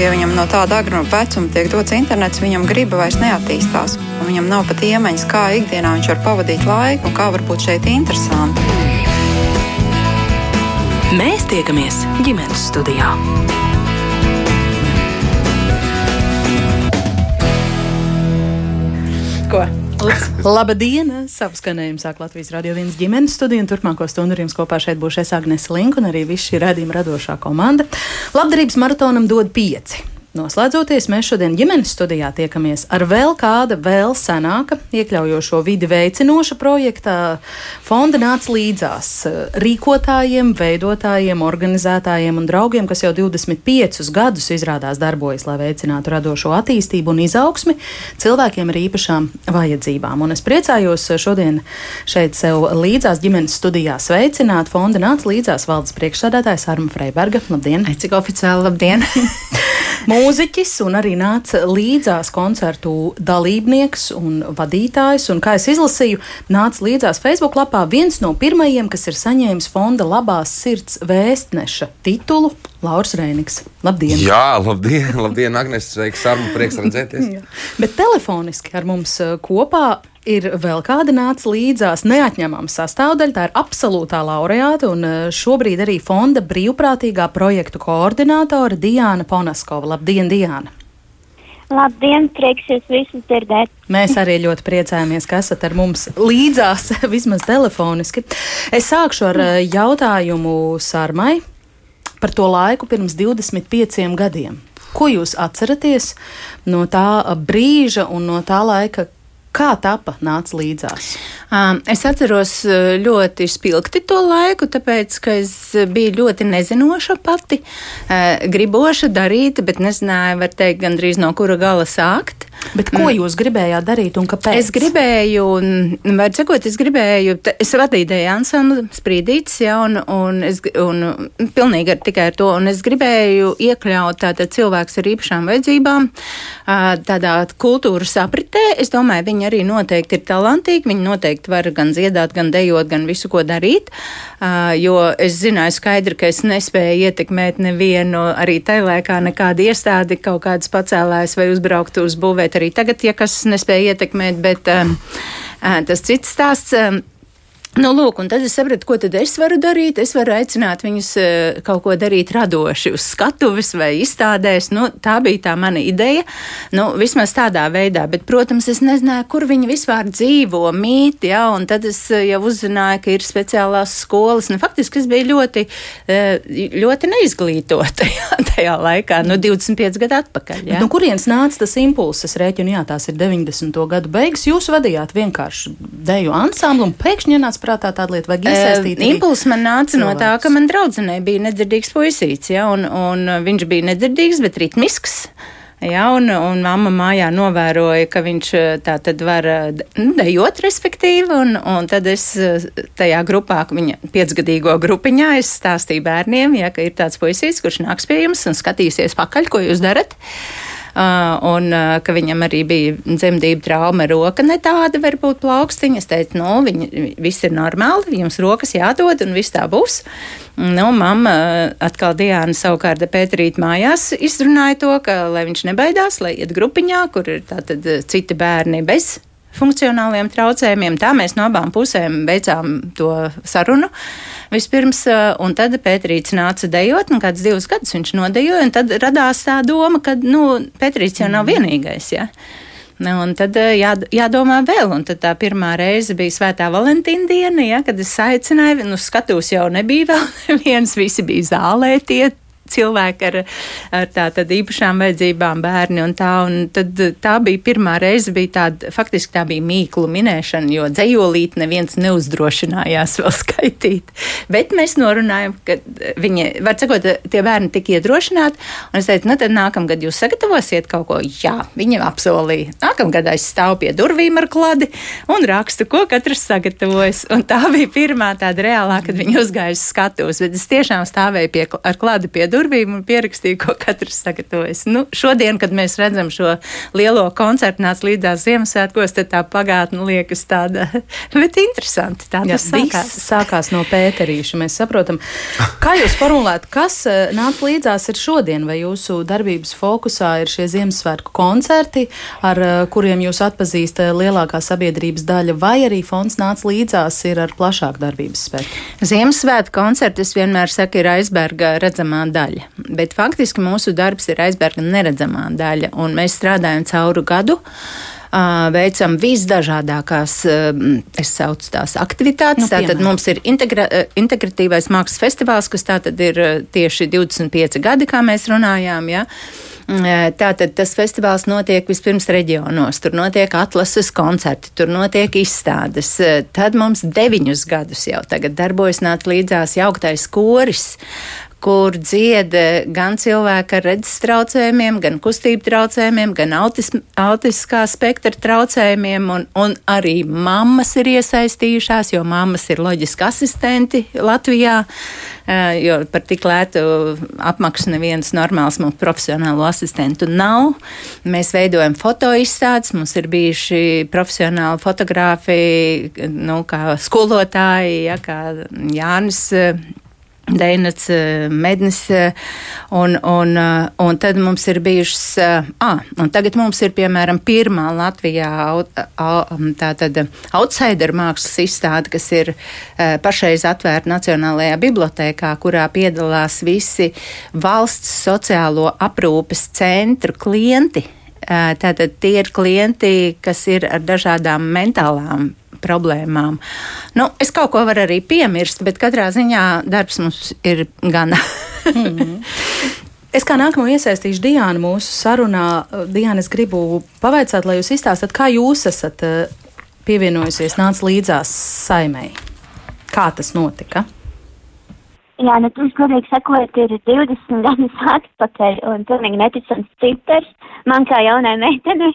ja viņam no tāda agruma vecuma tiek dots internets, viņam griba vairs neattīstās. Viņam nav pat iemaņas, kā ikdienā viņš var pavadīt laiku un kā var būt šeit interesanti. Mēs tiekamies ģimenes studijā. Ko? Labdien! Savu skanējumu sāk Latvijas radio viens ģimenes studija, turpmāko stundu ar jums kopā šeit būs Agnese Linka un arī viss šī redzījuma radošā komanda. Labdarības maratonam dod pieci. Noslēdzoties, mēs šodien ģimenes studijā tiekamies ar vēl kāda vēl senāka, iekļaujošo vidi veicinoša projekta fonda nāca līdzās rīkotājiem, veidotājiem, organizētājiem un draugiem, kas jau 25 gadus izrādās darbojas, lai veicinātu radošo attīstību un izaugsmi cilvēkiem ar īpašām vajadzībām. Un es priecājos šodien šeit sev līdzās ģimenes studijā sveicināt fonda nāca līdzās valdes priekšsādātājs Arma Freiberga. Labdien! Cik oficiāli labdien! mūziķis un arī nāca līdzās koncertu dalībnieks un vadītājs. Un, kā es izlasīju, nāca līdzās Facebook lapā viens no pirmajiem, kas ir saņēmis fonda labās sirds vēstneša titulu. Lauris Reinigs. Labdien! Jā, labdien, labdien Agnēs, sveiks, Armu, prieks redzēties. Bet telefoniski ar mums eh, kopā ir vēl kāda nāca līdzās neatņemama sastāvdaļa. Tā ir absolūtā laureāta un eh, šobrīd arī fonda brīvprātīgā projektu koordinātore Diana Ponaskova. Labdien, Diana! Labdien, prieks jūs visus dzirdēt. Mēs arī ļoti priecājamies, ka esat ar mums līdzās, vismaz telefoniski. Es sākšu ar eh, jautājumu Sārmai par to laiku pirms 25 gadiem. Ko jūs atceraties no tā brīža un no tā laika, kā tapa nāca līdzās? Es atceros ļoti spilgti to laiku, tāpēc, ka es biju ļoti nezinoša pati, griboša darīt, bet nezināju, var teikt, gandrīz no kura gala sākt. Bet ko mm. jūs gribējāt darīt un kāpēc? Es gribēju, var sakot, es gribēju, es vadīju dēļ ansambli sprīdītis, ja, un, un, es, un pilnīgi ar, tikai ar to, un es gribēju iekļaut tātad cilvēks ar īpašām vajadzībām tādā kultūras apritē. Es domāju, viņi arī noteikti ir talantīgi, viņi noteikti var gan dziedāt, gan dejot, gan visu, ko darīt, jo es zināju skaidri, ka es nespēju ietekmēt nevienu arī tajā laikā nekādu iestādi, kaut kādas pacēlājas vai uzbraukt uz būvēt ietekmēt arī tagad, ja kas nespēja ietekmēt, bet um, uh, tas cits stāsts. Um, Nu, lūk, un tad es sapratu, ko tad es varu darīt. Es varu aicināt viņus uh, kaut ko darīt radoši uz skatuves vai izstādēs. Nu, tā bija tā mana ideja. Nu, vismaz tādā veidā, bet, protams, es nezināju, kur viņi vispār dzīvo, mīt, ja, un tad es uh, jau uzzināju, ka ir speciālās skolas. Nu, faktiski es biju ļoti, uh, ļoti neizglītota jā, tajā laikā, nu, 25 gadu atpakaļ. Ja. No kurienes nāca tas impulss? Es rēķinu, jā, tās ir 90. gadu beigas. Jūs vadījāt vienkārši deju ansamblu un pēkšņi ienāca prātā tāda lieta, vajag iesaistīt. Uh, Impulss man nāca cilvēks. no tā, ka man draudzenei bija nedzirdīgs puisīts, ja, un, un viņš bija nedzirdīgs, bet ritmisks. Ja, un, un mamma mājā novēroja, ka viņš tā tad var nu, dejot, respektīvi, un, un tad es tajā grupā, viņa piecgadīgo grupiņā, es stāstīju bērniem, ja, ka ir tāds puisīts, kurš nāks pie jums un skatīsies pakaļ, ko jūs darat. Uh, un uh, ka viņam arī bija dzemdību trauma, roka ne tāda, varbūt plaukstiņa. Es teicu, nu, viņi, viss ir normāli, jums rokas jādod un viss tā būs. Nu, mamma atkal Diana savukārt Pēterīt mājās izrunāja to, ka, lai viņš nebaidās, lai iet grupiņā, kur ir tātad citi bērni bez funkcionāliem traucējumiem. Tā mēs no abām pusēm beidzām to sarunu. Vispirms, eh, un tad Pēterīts nāca dejot, un kāds divus gadus viņš nodejoja, un tad radās tā doma, ka, nu, Pēterīts jau nav mhm. vienīgais, ja. Nu, un tad eh, jā, jādomā vēl, un tad tā pirmā reize bija Svētā Valentīna diena, ja, kad es aicināju, nu, skatos jau nebija vēl neviens, visi bija zālē tie cilvēki ar, ar tātad īpašām vajadzībām, bērni un tā. Un tad tā bija pirmā reize, bija tāda, faktiski tā bija mīklu minēšana, jo dzējolīt neviens neuzdrošinājās vēl skaitīt. Bet mēs norunājam, ka viņi, var sakot, tie bērni tika iedrošināti, un es teicu, nu tad nākamgad jūs sagatavosiet kaut ko. Jā, viņi apsolīja. Nākamgad es stāvu pie durvīm ar kladi un rakstu, ko katrs sagatavojas. Un tā bija pirmā tāda reālā, kad viņi uzgāja uz skatuves, bet es tiešām stāvēju pie, ar kladi pie durvīm durvīm un pierakstīju, ko katrs sagatavojas. Nu, šodien, kad mēs redzam šo lielo koncertu nāc līdzās Ziemassvētkos, tad tā pagātne liekas tāda, bet interesanti. Tā Jā, tas sākās. sākās no pēterīša. Mēs saprotam, kā jūs formulētu, kas eh, nāca līdzās ir šodien, vai jūsu darbības fokusā ir šie Ziemassvētku koncerti, ar eh, kuriem jūs atpazīst eh, lielākā sabiedrības daļa, vai arī fonds nāca līdzās ir ar plašāku darbības spektru? Ziemassvētku koncerti, es vienmēr saku, ir aizberga redzamā daļa, bet faktiski mūsu darbs ir aizberga neredzamā daļa, un mēs strādājam cauru gadu. Veicam visdažādākās, es saucu tās aktivitātes. Nu, Nu, tātad piemēram? mums ir integra, integratīvais mākslas festivāls, kas tātad ir tieši 25 gadi, kā mēs runājām. Ja? Tātad tas festivāls notiek vispirms reģionos, tur notiek atlases koncerti, tur notiek izstādes. Tad mums deviņus gadus jau tagad darbojas nāc līdzās jauktais koris, kur dzied eh, gan cilvēki ar redzes traucējumiem, gan kustību traucējumiem, gan autis, autiskā spektra traucējumiem, un, un arī mammas ir iesaistījušās, jo mammas ir loģiski asistenti Latvijā, eh, jo par tik lētu apmaksu neviens normāls mums profesionālu asistentu nav. Mēs veidojam fotoizstādes, mums ir bijuši profesionāli fotogrāfi, nu, kā skolotāji, ja, kā Jānis. Deinats, eh, Mednis, eh, un, un, eh, un tad mums ir bijušas, ah, un tagad mums ir, piemēram, pirmā Latvijā au- tātad outsider mākslas izstāde, kas ir pašreiz atvērta Nacionālajā bibliotēkā, kurā piedalās visi valsts sociālo aprūpes centru klienti. Tātad tie ir klienti, kas ir ar dažādām mentālām problēmām. Nu, es kaut ko varu arī piemirst, bet katrā ziņā darbs mums ir gana. Es kā nākamo iesaistīšu Diānu mūsu sarunā. Diana, es gribu pavaicāt, lai jūs izstāstat, kā jūs esat eh, pievienojusies, nāc līdzās saimei. Kā tas notika? Jā, nu tas, godīgi sakot, ir 20 gadus atpakaļ un pilnīgi neticams cipars man kā jaunai meitenei.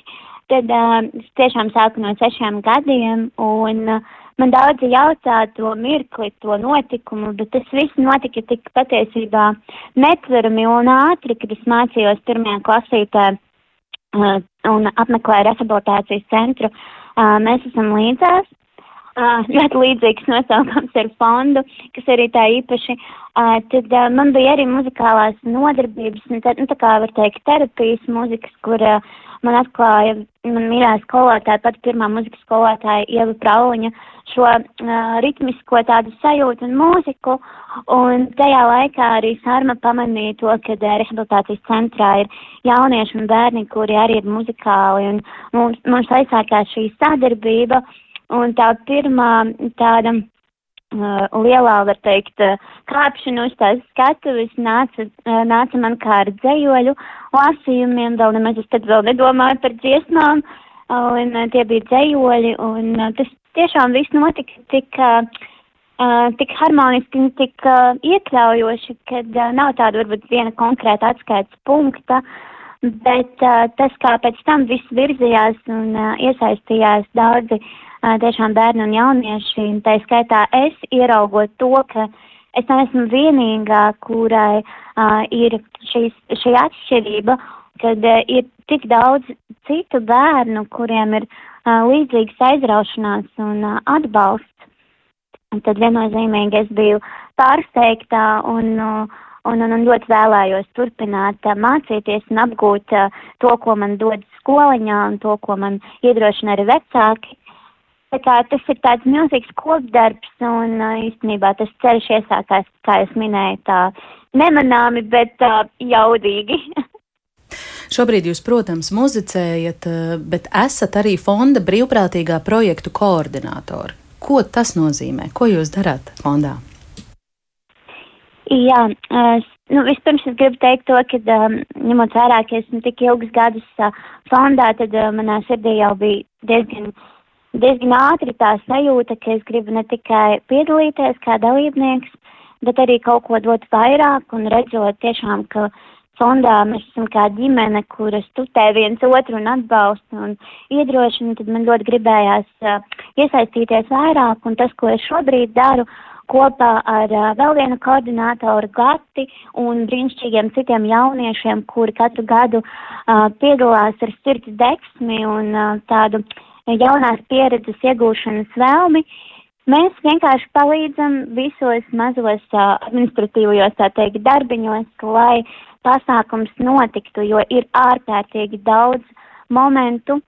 Tad es tiešām sāku no sešiem gadiem un man daudzi jautā to mirkli, to notikumu, bet tas viss notika tik patiesībā netverami un ātri, kad es mācījos pirmajā klasītē un apmeklēju rehabilitācijas centru. Mēs esam līdzās. Uh, ļoti līdzīgs nosaukums ar fondu, kas arī tā īpaši. Uh, tad uh, man bija arī muzikālās nodarbības, un tad, nu, tā kā var teikt, terapijas mūzikas, kur uh, man atklāja man mīļā skolotāja, pat pirmā muzikas skolotāja Ieva Prauliņa, šo uh, ritmisko tādu sajūtu un mūziku, un tajā laikā arī Sārma pamanīja to, ka uh, rehabilitācijas centrā ir jaunieši un bērni, kuri arī ir muzikāli, un mums, mums aizsākās šī sadarbība. Un tā pirmā tāda lielā, var teikt, uh, kāpšana uz tās skatuves nāca, uh, nāca man kā ar dzējoļu lasījumiem, vēl nemaz es tad vēl nedomāju par dziesmām, uh, un uh, tie bija dzējoļi, un uh, tas tiešām viss notika tik, uh, uh, tik harmoniski tik uh, iekļaujoši, kad uh, nav tāda varbūt viena konkrēta atskaites punkta, bet uh, tas, kā pēc tam viss virzījās un uh, iesaistījās daudzi uh, tiešām bērni un jaunieši, un tā skaitā es ieraugot to, ka es neesmu vienīgā, kurai uh, ir šīs, šī atšķirība, kad uh, ir tik daudz citu bērnu, kuriem ir uh, līdzīgas aizraušanās un uh, atbalsts. Un tad viennozīmīgi es biju pārsteigtā un, uh, un, un, un ļoti vēlējos turpināt uh, mācīties un apgūt uh, to, ko man dod skoliņā un to, ko man iedrošina arī vecāki. Tā kā tas ir tāds milzīgs kopdarbs un uh, īstenībā tas ceļš iesākās, kā es minēju, tā nemanāmi, bet uh, jaudīgi. Šobrīd jūs, protams, muzicējat, eh, bet esat arī fonda brīvprātīgā projektu koordinātori. Ko tas nozīmē? Ko jūs darāt fondā? Jā, es, nu, vispirms es gribu teikt to, ka, um, ņemot vērā, ka esmu tik ilgus gadus uh, fondā, tad uh, manā sirdī jau bija diezgan, diezgan ātri tā sajūta, ka es gribu ne tikai piedalīties kā dalībnieks, bet arī kaut ko dot vairāk un redzot tiešām, ka fondā mēs esam kā ģimene, kuras tutē viens otru un atbalsta un iedrošina, tad man ļoti gribējās uh, iesaistīties vairāk. Un tas, ko es šobrīd daru, kopā ar uh, vēl vienu koordinātoru Gati un brīnišķīgiem citiem jauniešiem, kuri katru gadu uh, piedalās ar sirds deksmi un uh, tādu jaunās pieredzes iegūšanas vēlmi. Mēs vienkārši palīdzam visos mazos uh, administratīvajos, tā teikt, darbiņos, lai pasākums notiktu, jo ir ārkārtīgi daudz momentu,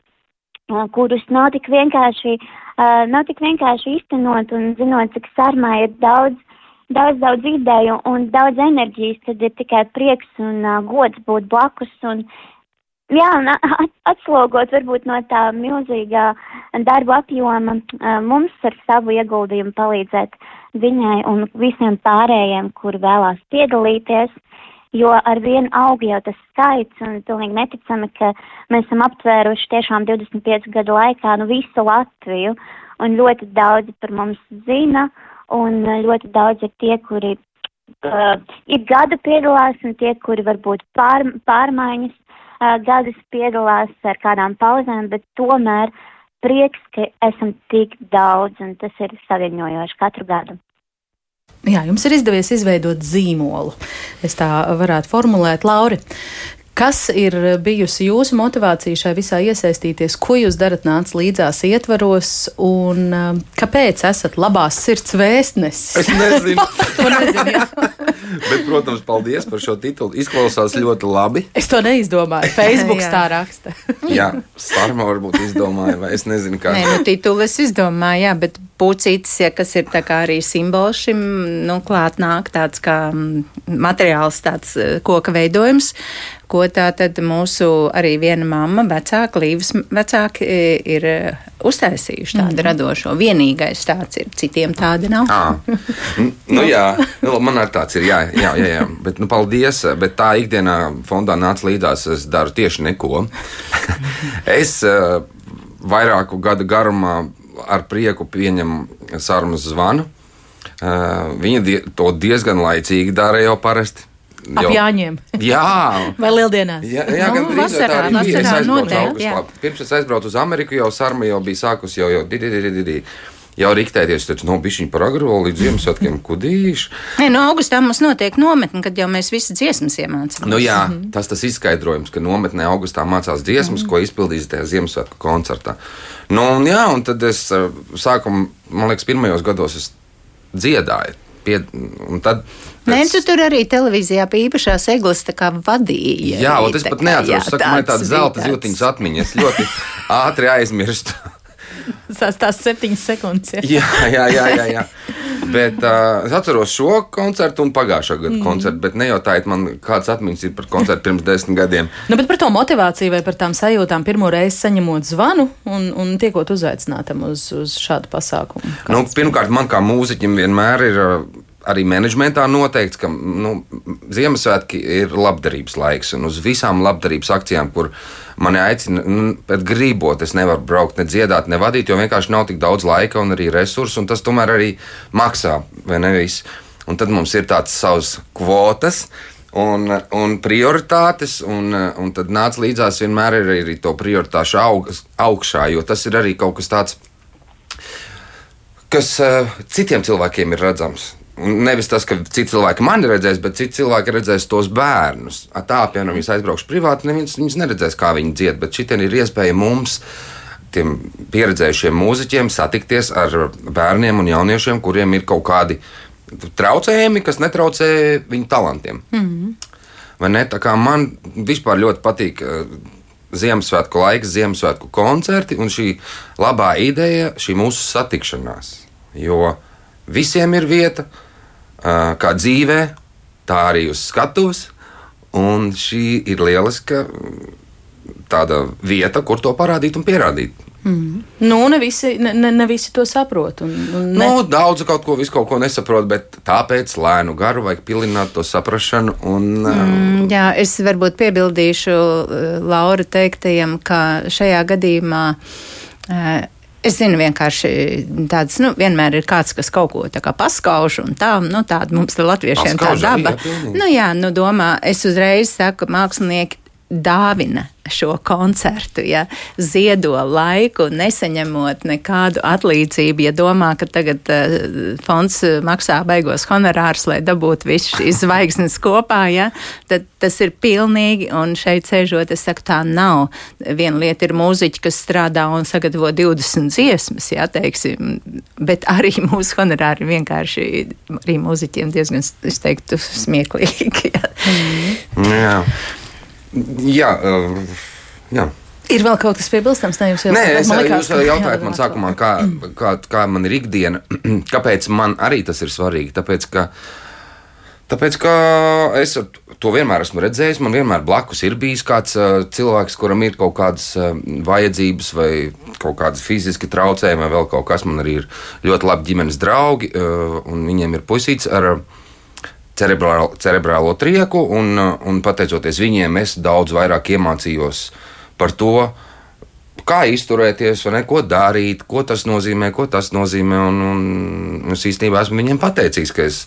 kurus nav tik vienkārši nav tik vienkārši iztenot un zinot, cik sarmā ir daudz, daudz, daudz ideju un daudz enerģijas, tad ir tikai prieks un gods būt blakus un, jā, un atslogot varbūt no tā milzīgā darba apjoma mums ar savu ieguldījumu palīdzēt viņai un visiem pārējiem, kuri vēlās piedalīties jo ar vienu aug jau tas skaits, un pilnīgi neticami, ka mēs esam aptvēruši tiešām 25 gadu laikā nu visu Latviju, un ļoti daudzi par mums zina, un ļoti daudz ir tie, kuri uh, ir gada piedalās, un tie, kuri varbūt pār, pārmaiņas uh, gadas piedalās ar kādām pauzēm, bet tomēr prieks, ka esam tik daudz, un tas ir saviņojoši katru gadu. Jā, jums ir izdevies izveidot zīmolu. Es tā varētu formulēt, Lauri. Kas ir bijusi jūsu motivācija šai visā iesaistīties? Ko jūs darat nāc līdzās ietvaros un um, kāpēc esat labās sirds vēstnesis? Es nezinu. nezinu. Bet, protams, paldies par šo titulu. Izklausās ļoti labi. Es to neizdomāju. Facebook tā raksta. jā, Sārma varbūt izdomāja, vai es nezinu, kā. Nē, nu, titulu es izdomāju, jā, bet pucītis, ja, kas ir arī simbols šim, nu, klāt nāk tāds kā mm, materiāls, tāds eh, koka veidojums ko tā tad mūsu arī viena mamma, vecāka, līvas vecāki e, ir e, uztaisījuši tādu mm. radošo. Vienīgais tāds ir, citiem tāda nav. Nu, jā, nu, man arī tāds ir, jā, jā, jā, jā. bet nu, paldies, bet tā ikdienā fondā nāca līdzās, es daru tieši neko. es uh, vairāku gadu garumā ar prieku pieņemu sarunu zvanu. Uh, viņa die, to diezgan laicīgi dara jau parasti. Ap Jāņiem. Jā. Vai Lieldienās? Jā, jā nu, gan vasarā, tā arī bija. Es aizbraucu noteikti, augustā. Pirms es aizbraucu uz Ameriku, jau sarma jau bija sākus jau, jau, di, di, di, di, di. Jau riktēties, tad no bišķiņa par agro līdz Ziemassvētkiem kudīšu. Nē, no augustā mums notiek nometne, kad jau mēs visi dziesmas iemācām. Nu jā, tas tas izskaidrojums, ka nometnē augustā mācās dziesmas, mm. ko izpildīs tajā Ziemassvētku koncertā. Nu, un jā, un tad es sākumā, man liekas, pirmajos gados es dziedāju. Pie, un tad Nē, tu tur arī televīzijā pie īpašās eglis vadīja. Jā, un es pat neatceros, ka man ir tāda zelta zīltiņas atmiņa. Es ļoti ātri aizmirstu. Tās septiņas sekundes. Jā, jā, jā. jā, jā. Bet uh, es atceros šo koncertu un pagājušā gada mm. koncertu, bet nejautājiet man, kādas atmiņas ir par koncertu pirms desmit gadiem. Nu, bet par to motivāciju vai par tām sajūtām pirmo reizi saņemot zvanu un, un tiekot uzaicinātam uz, uz šādu pasākumu? Nu, pirmkārt, man kā mūziķim vienmēr ir. Uh, arī menedžmentā noteikts, ka nu, Ziemassvētki ir labdarības laiks, un uz visām labdarības akcijām, kur mani aicina, nu, bet gribot, es nevaru braukt, ne dziedāt, ne vadīt, jo vienkārši nav tik daudz laika un arī resursu, un tas tomēr arī maksā. Un tad mums ir tāds savs kvotas. Un, un prioritātes, un, un tad nāca līdzās vienmēr ir arī to prioritāšu aug, augšā, jo tas ir arī kaut kas tāds, kas uh, citiem cilvēkiem ir redzams. Nevis tas, ka citi cilvēki mani redzēs, bet citi cilvēki redzēs tos bērnus. Tā, piemēram, es aizbraukšu privāti, neviens viņus neredzēs, kā viņi dzied, bet šitien ir iespēja mums, tiem pieredzējušiem mūziķiem, satikties ar bērniem un jauniešiem, kuriem ir kaut kādi traucējumi, kas netraucē viņu talantiem. Mm -hmm. Vai ne? Tā kā man vispār ļoti patīk. Eh, Ziemassvētku laiks, Ziemassvētku koncerti un šī labā ideja, šī mūsu satikšanās. Jo visiem ir vieta, uh, kā dzīvē, tā arī uz skatuves. Un šī ir lieliska tāda vieta, kur to parādīt un pierādīt. Mm. Nu, ne visi, ne, ne visi to saprot. Un, un ne... nu, daudz kaut ko, kaut ko nesaprot, bet tāpēc lēnu garu vajag pilināt to saprāšanu. Un, mm, jā, es varbūt piebildīšu Laura teiktajam, ka šajā gadījumā. Uh, Es zinu, vienkārši tāds, nu, vienmēr ir kāds, kas kaut ko tā kā paskauž, un tā, nu, tāda mums ir latviešiem tā daba. Jā, nu, jā, nu, domā, es uzreiz saku, mākslinieki dāvina šo koncertu, ja ziedo laiku, nesaņemot nekādu atlīdzību, ja domā, ka tagad uh, fonds maksā beigos honorārus, lai dabūtu visu šīs zvaigznes kopā, ja, tad tas ir pilnīgi, un šeit sēžot, es saku, tā nav. Viena lieta ir mūziķi, kas strādā un sagatavo 20 dziesmas, ja, teiksim, bet arī mūsu honorāri vienkārši arī mūziķiem diezgan, es teiktu, smieklīgi. Ja. Mm. Jā. Jā, jā. Ir vēl kaut kas piebilstams, ne jūs jau Nē, es, man likās, jūs ka- jautājat jā, man sākumā, kā, kā, kā man ir ikdiena, kāpēc man arī tas ir svarīgi. Tāpēc, ka, tāpēc, ka es to vienmēr esmu redzējis, man vienmēr blakus ir bijis kāds cilvēks, kuram ir kaut kādas vajadzības vai kaut kādas fiziski traucējumi vai vēl kaut kas. Man arī ir ļoti labi ģimenes draugi, un viņiem ir puisīts ar uh, cerebrālo, cerebrālo trieku, un, un pateicoties viņiem, es daudz vairāk iemācījos par to, kā izturēties, ne, ko darīt, ko tas nozīmē, ko tas nozīmē. Un, un es īstenībā esmu viņiem pateicīgs, ka es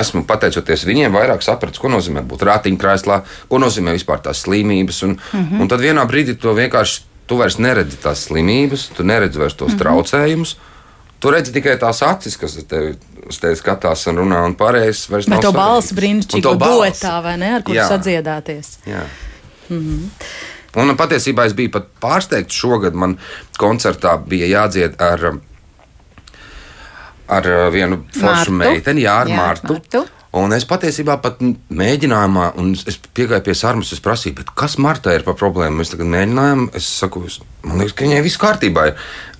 esmu pateicoties viņiem vairāk sapratis, ko nozīmē būt rātiņkrēslā, ko nozīmē vispār tās slimības. Un, mm -hmm. un tad vienā brīdī to vienkārši tu vairs neredzi tās slimības, tu neredzi vairs tos mm -hmm. traucējumus. Tu redzi tikai tās acis, kas uz tevi, uz tevi skatās un runā, un pārējais vairs Bet nav to brīnišķīgi to balsi. dotā, vai ne, ar kuru Jā. sadziedāties. Jā. Mm -hmm. Un patiesībā es biju pat pārsteigts. Šogad man koncertā bija jādzied ar, ar vienu foršu Martu. meiteni, jā, ar Jā, Mārtu. Martu. Un es patiesībā pat mēģinājumā, un es piegāju pie sarmas, es prasīju, "Bet kas Martai ir par problēmu. Mēs tagad mēģinājām, es saku, es, man liekas, ka viņai viss kārtībā ir.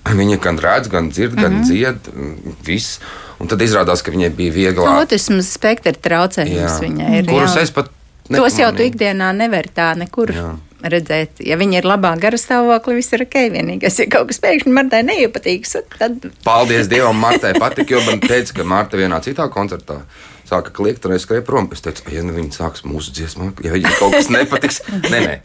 Viņa gan redz, gan dzird, gan mm -hmm. dzied, viss. Un tad izrādās, ka viņai bija vieglāk. Autisma spektra traucējums viņai ir. Kurus jā. es pat Tos jau tu nepamanīju. ikdienā nevar tā nekur Jā. redzēt. Ja viņi ir labā gara stāvoklī, viss ir ok. Vienīgais, ja kaut kas pēkšņi Martai neiepatīks, tad Paldies Dievam, Martai patika, jo man teica, ka Marta vienā citā koncertā sāka kliegt, un es skrēju prom. Es teicu, ja nu viņi sāks mūsu dziesmu, ja viņiem kaut kas nepatiks, nē, nē.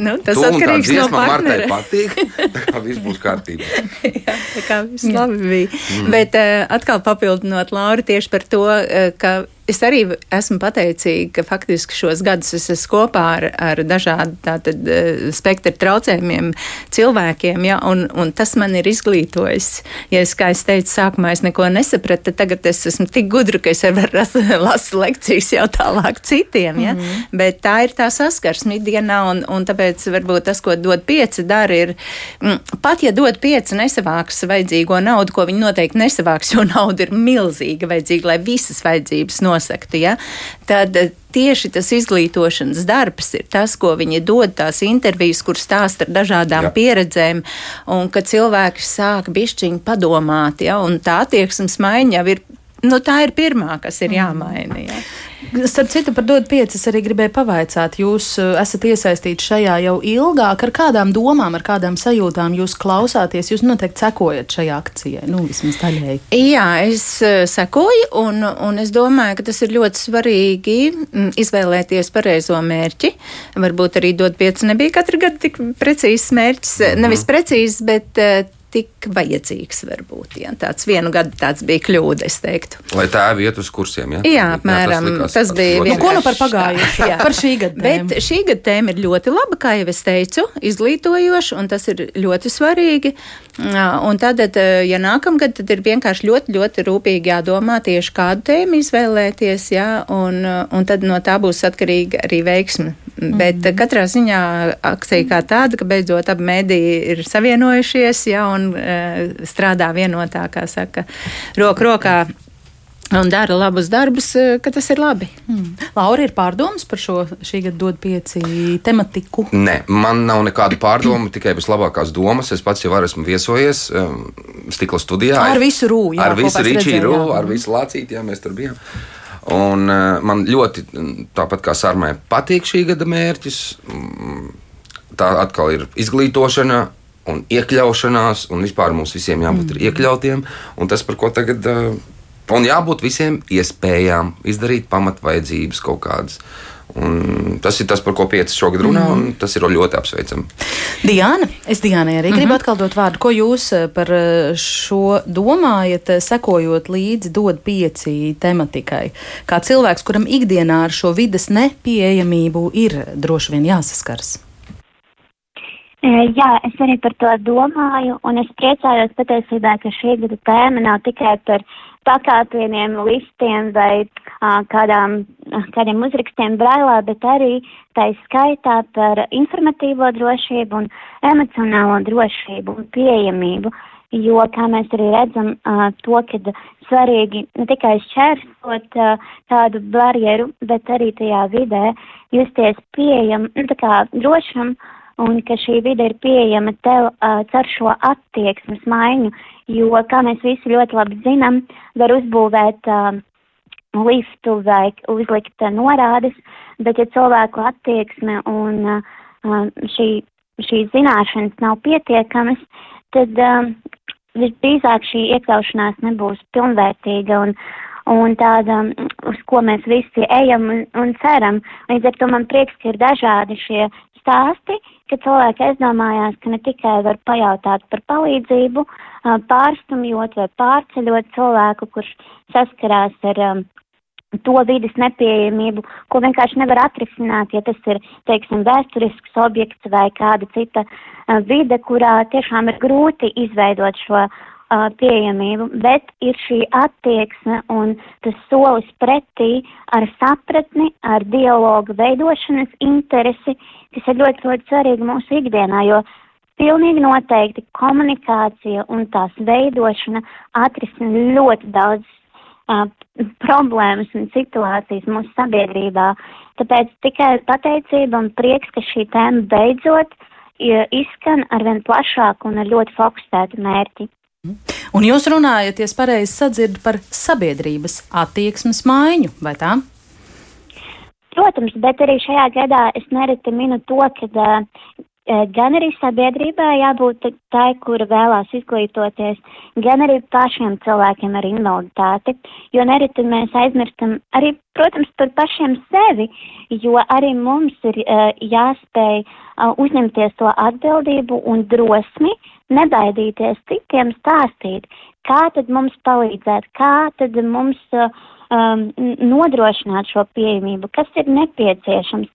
nu, tas Tu atkarīgs no dziesma Martai partnera. patīk, tā kā viss būs kārtībā. Jā, tā kā viss labi bija. Mm. Bet uh, atkal papildinot Lauru tieši par to, uh, ka es arī esmu pateicīga, ka faktiski šos gadus es esmu kopā ar, ar dažādu tātad uh, spektra traucējumiem cilvēkiem, ja, un, un tas man ir izglītojis. Ja es, kā es teicu, sākumā es neko nesapratu, tad tagad es esmu tik gudra, ka es varu lasīt lekcijas jau tālāk citiem, ja. Mm -hmm. Bet tā ir tā saskarsme ikdienā, un, un tāpēc varbūt tas, ko dod pieci, dara, ir mm, pat ja dod pieci nesavāks vajadzīgo naudu, ko viņi noteikti nesavāks, jo nauda ir milzīga vajadzīga, lai visas vajadzības nosektu, ja, tad tieši tas izglītošanas darbs ir tas, ko viņi dod, tās intervijas, kur stāsta ar dažādām Jā. Jā. pieredzēm, un ka cilvēki sāk bišķiņi padomāt, ja, un tā attieksmes maiņa jau ir. Nu, tā ir pirmā, kas ir jāmaina. Ja. Starp citu, par dodu pieci es arī gribēju pavaicāt. Jūs uh, esat iesaistīti šajā jau ilgāk. Ar kādām domām, ar kādām sajūtām jūs klausāties? Jūs noteikti sekojat šajā akcijai, nu vismaz daļēji. Jā, es eh, sekoju, un, un es domāju, ka tas ir ļoti svarīgi mm, izvēlēties pareizo mērķi. Varbūt arī dot pieci nebija katru gadu tik precīzs mērķis, mm nevis precīzs, bet eh, tik vajadzīgs varbūt. Jā. Tāds vienu gadu tāds bija kļūda, es teiktu. Lai tēvi iet uz kursiem, ja? Jā, apmēram. likās tas bija Nu, ko nu par pagājušo? Jā. Par šī gada tēmu. Bet šī gada tēma ir ļoti laba, kā jau es teicu, izglītojoša, un tas ir ļoti svarīgi. Un tad, ja nākamgad, tad ir vienkārši ļoti, ļoti rūpīgi jādomā tieši kādu tēmu izvēlēties, jā, un, un tad no tā būs atkarīga arī veiksme. Mm. Bet katrā ziņā akcija kā tāda, ka beidzot abi mēdīji ir savienojušies, jā, un uh, strādā vienotā, kā saka, roku rokā. Un dara labus darbus, eh, ka tas ir labi. Mm. Laura ir pārdomas par šo šī gada dodu pieci tematiku. Nē, man nav nekādu pārdomu, tikai vislabākās domas. Es pats jau esmu viesojies um, stikla studijā. Ar visu rūju, Ar visu rīčī rūju, ar visu lācīti, jā, mēs tur bijām. Un uh, man ļoti, mm, tāpat kā Sarmai, patīk šī gada mērķis. Mm, Tā atkal ir izglītošana. Un iekļaušanās, un vispār mums visiem jābūt mm. iekļautiem. Un tas, par ko tagad uh, Un jābūt visiem iespējām izdarīt pamatvajadzības kaut kādas. Un tas ir tas, par ko pieci šogad runā, mm. un tas ir ļoti apsveicami. Diana, es Diānai arī gribu atkal dot vārdu. Ko jūs eh, par eh, šo domājat, eh, sekojot līdzi dod pieci tematikai? Kā cilvēks, kuram ikdienā ar šo vidas nepieejamību ir droši vien jāsaskars. Jā, es arī par to domāju, un es priecājos patiesībā, ka šī gada tēma nav tikai par pakāpieniem, listiem vai uh, kādām, kādiem uzrakstiem brailā, bet arī tā skaitā par informatīvo drošību un emocionālo drošību un pieejamību. Jo, kā mēs arī redzam, uh, to, ka svarīgi ne tikai šķērsot uh, kādu barjeru, bet arī tajā vidē justies pieejam, nu, tā kā drošam. Uh, un ka šī vide ir pieejama tev uh, caur šo attieksmes maiņu, jo, kā mēs visi ļoti labi zinām, var uzbūvēt uh, liftu vai uzlikt uh, norādes, bet ja cilvēku attieksme un uh, šī, šīs zināšanas nav pietiekamas, tad uh, visdrīzāk šī iekļaušanās nebūs pilnvērtīga un, un tāda, uz ko mēs visi ejam un, un ceram. Līdz ar to man prieks, ka ir dažādi šie stāsti, ka cilvēki aizdomājās, ka ne tikai var pajautāt par palīdzību, pārstumjot vai pārceļot cilvēku, kurš saskarās ar um, to vidas nepieejamību, ko vienkārši nevar atrisināt, ja tas ir, teiksim, vēsturisks objekts vai kāda cita uh, vide, kurā tiešām ir grūti izveidot šo pieejamību, bet ir šī attieksme un tas solis pretī ar sapratni, ar dialogu veidošanas interesi, kas ir ļoti, ļoti svarīgi mūsu ikdienā, jo pilnīgi noteikti komunikācija un tās veidošana atrisina ļoti daudz uh, problēmas un situācijas mūsu sabiedrībā. Tāpēc tikai pateicība un prieks, ka šī tēma beidzot izskan arvien plašāk un ar ļoti fokusētu mērķi. Un jūs runājat, ja pareizi sadzirdu par sabiedrības attieksmes maiņu, vai tā? Protams, bet arī šajā gadā es nereti minu to, ka uh, gan arī sabiedrībā jābūt tai, kura vēlās izglītoties, gan arī pašiem cilvēkiem ar invaliditāti, jo nereti mēs aizmirstam arī, protams, par pašiem sevi, jo arī mums ir uh, jāspēj uh, uzņemties to atbildību un drosmi, nebaidīties citiem stāstīt, kā tad mums palīdzēt, kā tad mums uh, um, nodrošināt šo pieejamību, kas ir nepieciešams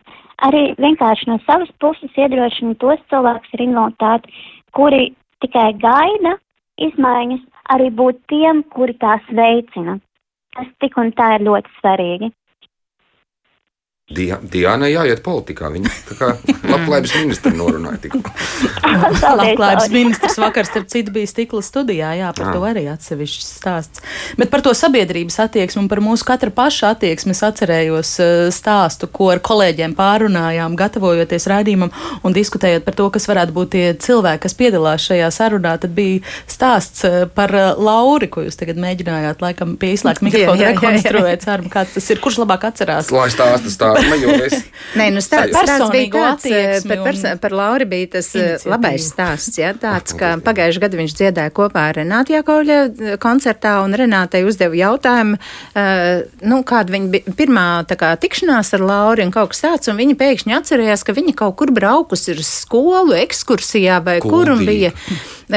arī vienkārši no savas puses iedrošina tos cilvēkus ar invaliditāti, kuri tikai gaida izmaiņas, arī būt tiem, kuri tās veicina. Tas tik un tā ir ļoti svarīgi. Di Diana jāiet politikā. Viņa tā kā labklājības ministra norunāja tikko. labklājības ministrs vakar, starp citu, bija stikla studijā. Jā, par jā. to arī atsevišķs stāsts. Bet par to sabiedrības attieksmi un par mūsu katra paša attieksmi es atcerējos eh, stāstu, ko ar kolēģiem pārunājām, gatavojoties raidījumam un diskutējot par to, kas varētu būt tie cilvēki, kas piedalās šajā sarunā. Tad bija stāsts eh, par eh, Lauri, ko jūs tagad mēģinājāt, laikam, pie izslēgta mikrofona rekonstruēt. Ceram, kāds tas ir, kurš labāk atcerās? Lai stāsta stāstu es. Nē, nu stāsts, stāsts bija tāds, eh, par, par, par Lauri bija tas eh, iniciatīva. labais stāsts, jā, tāds, ka pagājuši gadu viņš dziedāja kopā ar Renātu Jakovļa eh, koncertā, un Renātai uzdeva jautājumu, uh, nu, kāda viņa bija pirmā tā kā tikšanās ar Lauri un kaut kas tāds, un viņa pēkšņi atcerējās, ka viņa kaut kur braukusi ar skolu, ekskursijā vai Kuldī. kur un bija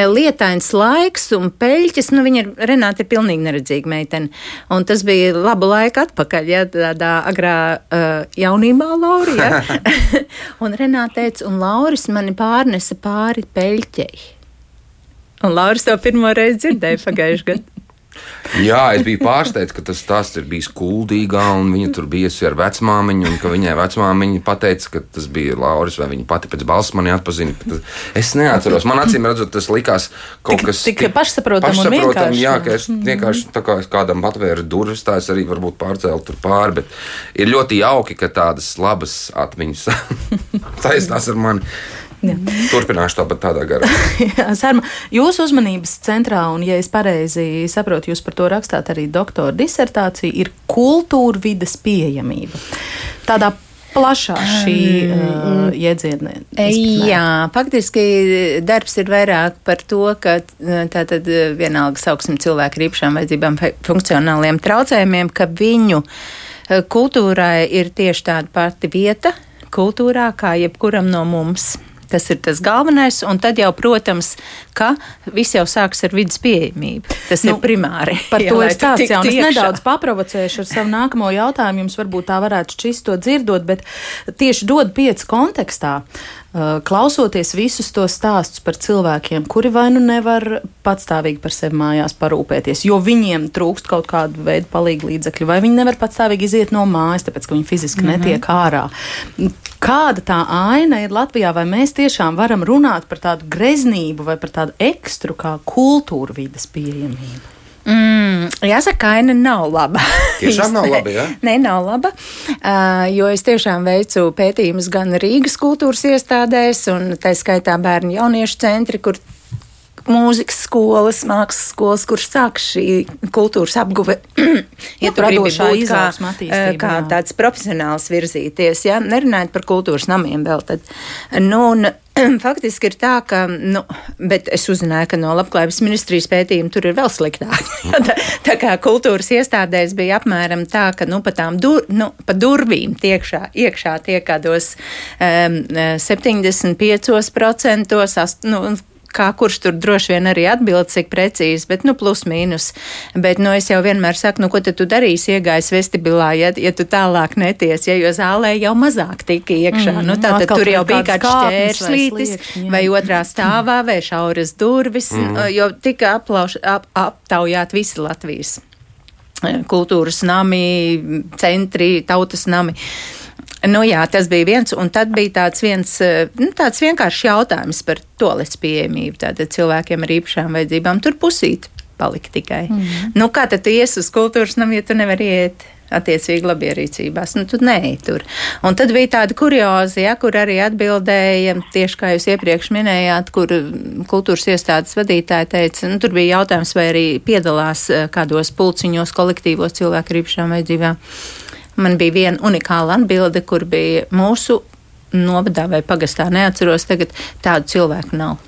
lietains laiks un peļķis, nu, viņa ir, Renāta ir pilnīgi neredzīga meitene, un tas bija labu laiku atpakaļ, jā, tādā agrā uh, jaunībā, Laura. Ja? un Renāte teica, un Lauris mani pārnesa pāri peļķei. Un Lauris to pirmo reizi dzirdēja pagājušajā gadā. Jā, es biju pārsteigts, ka tas stāsts ir bijis kuldīgā, un viņa tur bijusi ar vecmāmiņu, un ka viņai vecmāmiņa teica, ka tas bija Lauris, vai viņa pati pēc balss mani atpazina. Es neatceros, man acīm redzot, tas likās kaut tik, kas tik pašsaprotams. Pašsaprotam, jā, ka es vienkārši tā kā kādam patvēru durvis, tā es arī varbūt pārcēlu tur pāri, bet ir ļoti jauki, ka tādas labas atmiņas saistās ar mani. Jā. Turpināšu tāpat tādā garā. Sārma, jūsu uzmanības centrā, un, ja es pareizi saprotu, jūs par to rakstāt arī doktora disertāciju, ir kultūra vidas pieejamība. Tādā plašā šī uh, jēdziena. Jā, faktiski darbs ir vairāk par to, ka tātad vienalga sauksim cilvēku ar īpašām vajadzībām, funkcionāliem traucējumiem, ka viņu kultūrai ir tieši tāda pati vieta kultūrā kā jebkuram no mums. Tas ir tas galvenais, un tad jau, protams, ka viss jau sāks ar vidas pieejamību. Tas nu, ir primāri. Par jā, to ir stāsts jau. Es nedaudz paprovocēšu ar savu nākamo jautājumu. Jums varbūt tā varētu šķist to dzirdot, bet tieši dod pieci kontekstā. Uh, klausoties visus tos stāstus par cilvēkiem, kuri vai nu nevar patstāvīgi par sevi mājās parūpēties, jo viņiem trūkst kaut kādu veidu palīgu līdzekļu, vai viņi nevar patstāvīgi iziet no mājas, tāpēc ka viņi fiziski mm -hmm. netiek ārā. Kāda tā aina ir Latvijā, vai mēs tiešām varam runāt par tādu greznību vai par tādu ekstru kā kultūra vidas pieejamību? Mm, jāsaka, aina nav laba. Tiešām nav laba, jā? Nē, nav laba, uh, jo es tiešām veicu pētījumus gan Rīgas kultūras iestādēs, un tā skaitā bērnu jauniešu centri, kur mūzikas skolas, mākslas skolas, kur sāk šī kultūras apguve. ja tu gribi būt kā, kā tāds profesionāls virzīties, ja nerunājot par kultūras namiem vēl, tad, nu, un, Faktiski ir tā, ka, nu, bet es uzzināju, ka no labklājības ministrijas pētījuma tur ir vēl sliktāk. tā, tā kā kultūras iestādēs bija apmēram tā, ka, nu, pa tām dur, nu, pa durvīm tiekšā, iekšā tiek kādos um, 75%, ast, nu, kā kurš tur droši vien arī atbild, cik precīzi, bet, nu, plus mīnus. Bet, nu, es jau vienmēr saku, nu, ko tad tu darīsi iegājis vestibilā, ja, ja tu tālāk neties, ja, jo zālē jau mazāk tika iekšā. Mm, nu, tā tad tur jau bija kāds šķērslītis vai, vai otrā stāvā vai šauras durvis, mm. jo tika aplauš, ap, aptaujāt visi Latvijas kultūras nami, centri, tautas nami. Nu, jā, tas bija viens, un tad bija tāds viens eh, nu, tāds vienkāršs jautājums par tolets pieejamību. Tātad cilvēkiem ar īpašām vajadzībām tur pusīt palika tikai. Mm -hmm. Nu, kā tad tu ies uz kultūras namu, ja tu nevari iet? Attiecīgi labierīcībās, nu, tu neej tur. Un tad bija tāda kurioza, ja, kur arī atbildēja, tieši kā jūs iepriekš minējāt, kur kultūras iestādes vadītāji teica, nu, tur bija jautājums, vai arī piedalās eh, kādos pulciņos, kolektīvos cilvēku ar īpašām vajadzībām. Man bija viena unikāla atbilde, kur bija mūsu novadā vai pagastā, neatceros tagad, tādu cilvēku nav.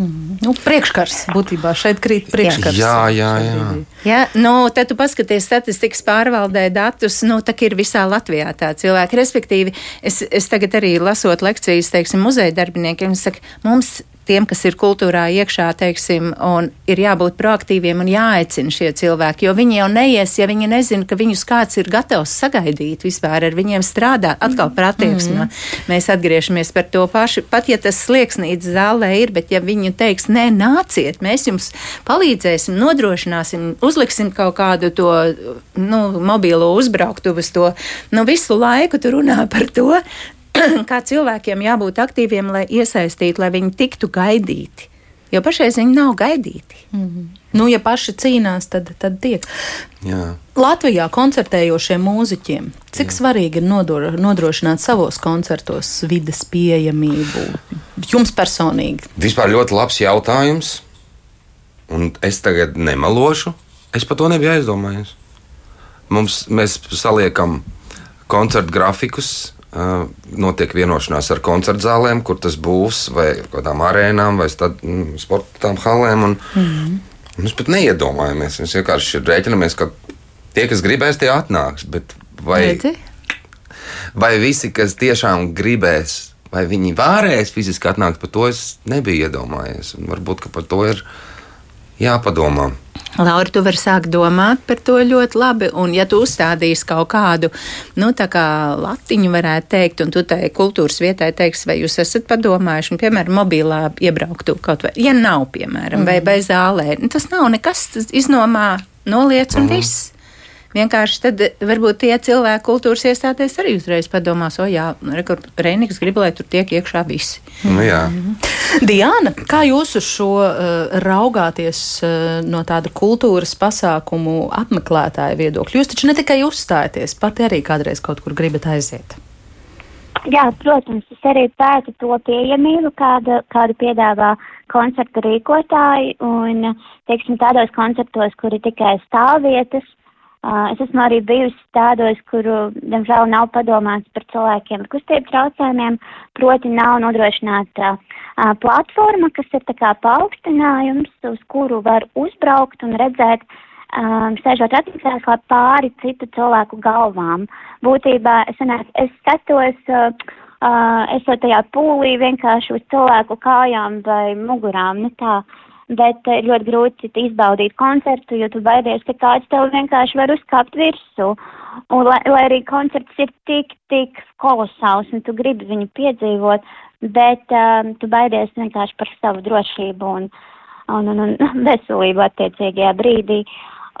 Mm. Nu, priekškars būtībā šeit krīt priekškars. Jā, jā, jā. jā nu, tad tu paskaties statistikas pārvaldē datus, nu, tā ir visā Latvijā tā cilvēki. Respektīvi, es, es tagad arī lasot lekcijas, teiksim, muzeja darbiniekiem, es saku, mums tiem, kas ir kultūrā iekšā, teiksim, un ir jābūt proaktīviem un jāaicina šie cilvēki, jo viņi jau neies, ja viņi nezina, ka viņus kāds ir gatavs sagaidīt vispār ar viņiem strādāt. Atkal par attieksmi. Mm -hmm. Mēs atgriežamies par to pašu. Pat ja tas slieksnīts zālē ir, bet ja viņi teiks, nē, nāciet, mēs jums palīdzēsim, nodrošināsim, uzliksim kaut kādu to nu, mobīlo uzbrauktuvu, to nu, visu laiku tur runā par to, kā cilvēkiem jābūt aktīviem, lai iesaistītu, lai viņi tiktu gaidīti. Jo pašreiz viņi nav gaidīti. Mm -hmm. Nu, ja paši cīnās, tad, tad tiek. Jā. Latvijā koncertējošiem mūziķiem, cik Jā. svarīgi ir nodor, nodrošināt savos koncertos vidas pieejamību? Jums personīgi? Vispār ļoti labs jautājums. Un es tagad nemalošu. Es par to nebiju aizdomājies. Mums, mēs saliekam koncertu grafikus notiek vienošanās ar koncertu zālēm, kur tas būs, vai kādām arēnām, vai stad, mm, sporta halēm. Un, mm. Mēs pat neiedomājamies. Mēs vienkārši rēķinamies, ka tie, kas gribēs, tie atnāks. Vai, Redzi? vai visi, kas tiešām gribēs, vai viņi varēs fiziski atnākt, par to es nebiju iedomājies. Un varbūt par to ir jāpadomā. Laura, tu vari sākt domāt par to ļoti labi, un ja tu uzstādīsi kaut kādu, nu, tā kā latiņu varētu teikt, un tu tai kultūras vietai teiksi, vai jūs esat padomājuši, un, piemēram, mobilā iebrauktu kaut vai, ja nav, piemēram, mm. vai bez zālē, nu, tas nav nekas, tas iznomā noliec un mm. viss. Vienkārši tad varbūt tie cilvēki kultūras iestādēs arī uzreiz padomās, o jā, Reinigs grib, lai tur tiek iekšā visi. Nu, jā. Diana, kā jūs uz šo uh, raugāties uh, no tāda kultūras pasākumu apmeklētāja viedokļa? Jūs taču ne tikai uzstājaties, pati arī kādreiz kaut kur gribat aiziet. Jā, protams, es arī pētu to pieejamību, kāda, kādu piedāvā koncerta rīkotāji, un, teiksim, tādos koncertos, kuri tikai stāvvietas, es esmu arī bijusi tādos, kuru, diemžēl, nav padomāts par cilvēkiem ar kustību traucējumiem, proti nav nodrošināta uh, platforma, kas ir tā kā paaugstinājums, uz kuru var uzbraukt un redzēt, um, sēžot ratiņkrēslā pāri citu cilvēku galvām. Būtībā es, es skatos, esot tajā pūlī vienkārši uz cilvēku kājām vai mugurām, ne tā. Bet ir ļoti grūti izbaudīt koncertu, jo tu baidies, ka kāds tev vienkārši var uzkāpt virsū. Un, lai, lai arī koncerts ir tik, tik kolosāls un tu gribi viņu piedzīvot, bet um, tu baidies vienkārši par savu drošību un, un, un, un veselību attiecīgajā brīdī.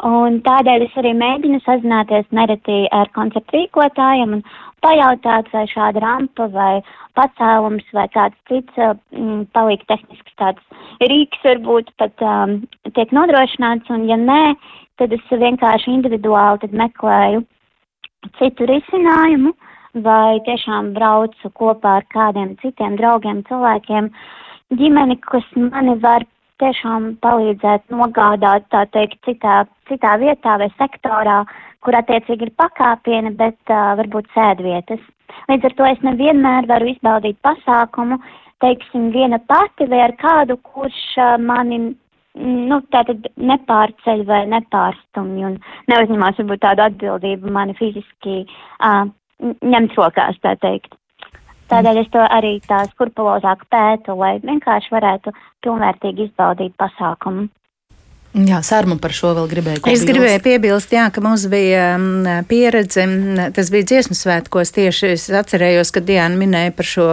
Un tādēļ es arī mēģinu sazināties nereti ar koncertu rīkotājiem un pajautāt, vai šāda rampa vai pacēlums vai kāds cits mm, palīg tehnisks tāds rīks varbūt pat um, tiek nodrošināts, un ja nē, tad es vienkārši individuāli tad meklēju citu risinājumu vai tiešām braucu kopā ar kādiem citiem draugiem, cilvēkiem, ģimeni, kas mani var tiešām palīdzēt nogādāt, tā teikt, citā, citā vietā vai sektorā, kur attiecīgi ir pakāpieni, bet uh, varbūt sēdvietas. Līdz ar to es nevienmēr varu izbaudīt pasākumu, teiksim, viena pati vai ar kādu, kurš uh, mani, nu, tātad nepārceļ vai nepārstumj un neuzņemās varbūt tādu atbildību mani fiziski uh, ņemt rokās, tā teikt. Tādēļ es to arī tā skrupulozāk pētu, lai vienkārši varētu pilnvērtīgi izbaudīt pasākumu. Jā, Sārma par šo vēl gribēju. Es gribēju piebilst, jā, ka mums bija pieredze, tas bija dziesmu svētkos tieši, es atcerējos, kad Diana minēja par šo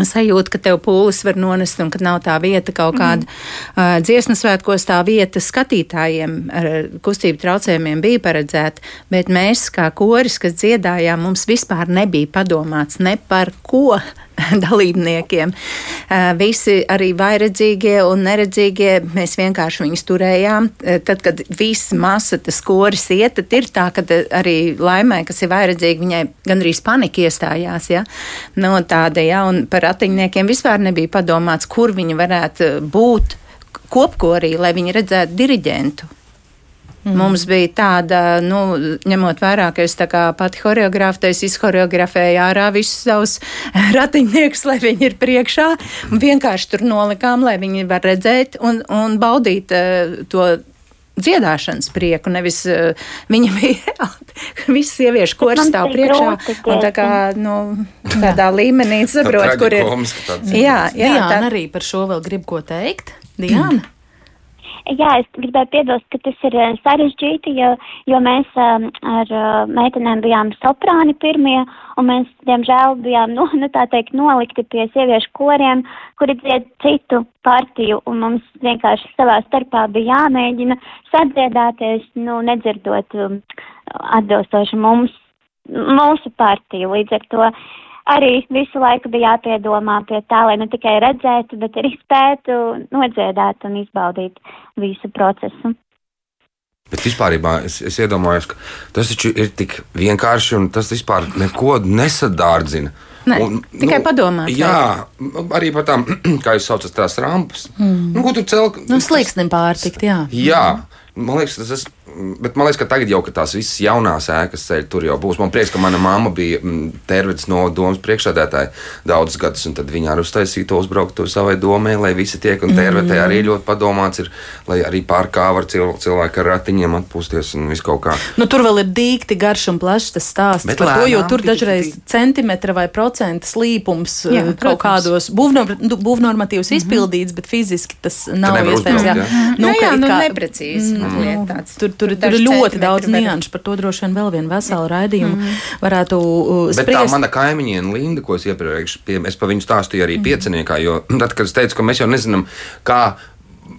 sajūta, ka tev pūlis var nonest un ka nav tā vieta kaut kāda mm. uh, dziesmu svētkos, tā vieta skatītājiem ar kustību traucējumiem bija paredzēta, bet mēs kā koris, kas dziedājām, mums vispār nebija padomāts ne par ko dalībniekiem. Visi arī vairedzīgie un neredzīgie, mēs vienkārši viņus turējām. Tad, kad visa masa tas koris iet, tad ir tā, ka arī laimē, kas ir vairedzīga, viņai gandrīz panika iestājās. Ja? No nu, tāda, ja, un par ratiņniekiem vispār nebija padomāts, kur viņi varētu būt kopkorī, lai viņi redzētu diriģentu. Mm. Mums bija tāda, nu, ņemot vērā, ka es tā kā pati horeogrāfa, es izhoreografēju ārā visus savus ratiņniekus, lai viņi ir priekšā, un vienkārši tur nolikām, lai viņi var redzēt un, un baudīt uh, to dziedāšanas prieku, nevis uh, viņa bija visas sieviešu koris stāv priekšā un tā kā, nu, tādā līmenī saprot, kur ir. Jā, jā, Diana tā... arī par šo vēl grib ko teikt. Diana? Jā, es gribēju piebilst, ka tas ir eh, sarežģīti, jo, jo mēs um, ar uh, meitenēm bijām soprāni pirmie, un mēs, diemžēl, bijām, nu, nu tā teikt, nolikti pie sieviešu koriem, kuri dzied citu partiju, un mums vienkārši savā starpā bija jāmēģina sadziedāties, nu, nedzirdot um, atbilstoši mums, mūsu partiju. Līdz ar to arī visu laiku bija jāpiedomā pie tā, lai ne tikai redzētu, bet arī spētu nodziedāt un izbaudīt visu procesu. Bet vispār es, es iedomājos, ka tas taču ir tik vienkārši un tas vispār neko nesadārdzina. Ne, un, tikai nu, padomāt. Jā, arī par tām, kā jūs saucat, tās rampas. Mm. Nu, ko tur cel? Nu, slīksnim pārtikt, jā. Jā, man liekas, tas ir Bet man liekas, ka tagad jau ka tās visas jaunās ēkas ceļ tur jau būs. Man prieks, ka mana mamma bija mm, Tervits no domas priekšsēdētāja daudzus gadus, un tad viņa arī uztaisīja to uzbrauktu savai domai, lai visi tiek. Un Tervitē mm. arī ļoti padomāts ir, lai arī pārkā var cilvēki ar ratiņiem atpūsties un visu kaut kā. Nu, tur vēl ir dīkti garš un plašs tas stāsts Bet par lēnām, to, jo tur dažreiz centimetra vai procenta slīpums Jā, eh, kaut kādos nu, būvnormatīvus mm -hmm. izpildīts, bet fiziski tas nav iespējams. Jā, nu, jā, jā nu, kā, neprecīzi. Mm, tāds. Tur, tur, tur ir ļoti daudz nianšu. Par to droši vien vēl vienu veselu raidījumu mm. varētu uh, spriest. Bet tā mana kaimiņiene Linda, ko es iepriekš, pie, es pa viņu stāstīju arī mm. pieciniekā, jo tad, kad es teicu, ka mēs jau nezinām, kā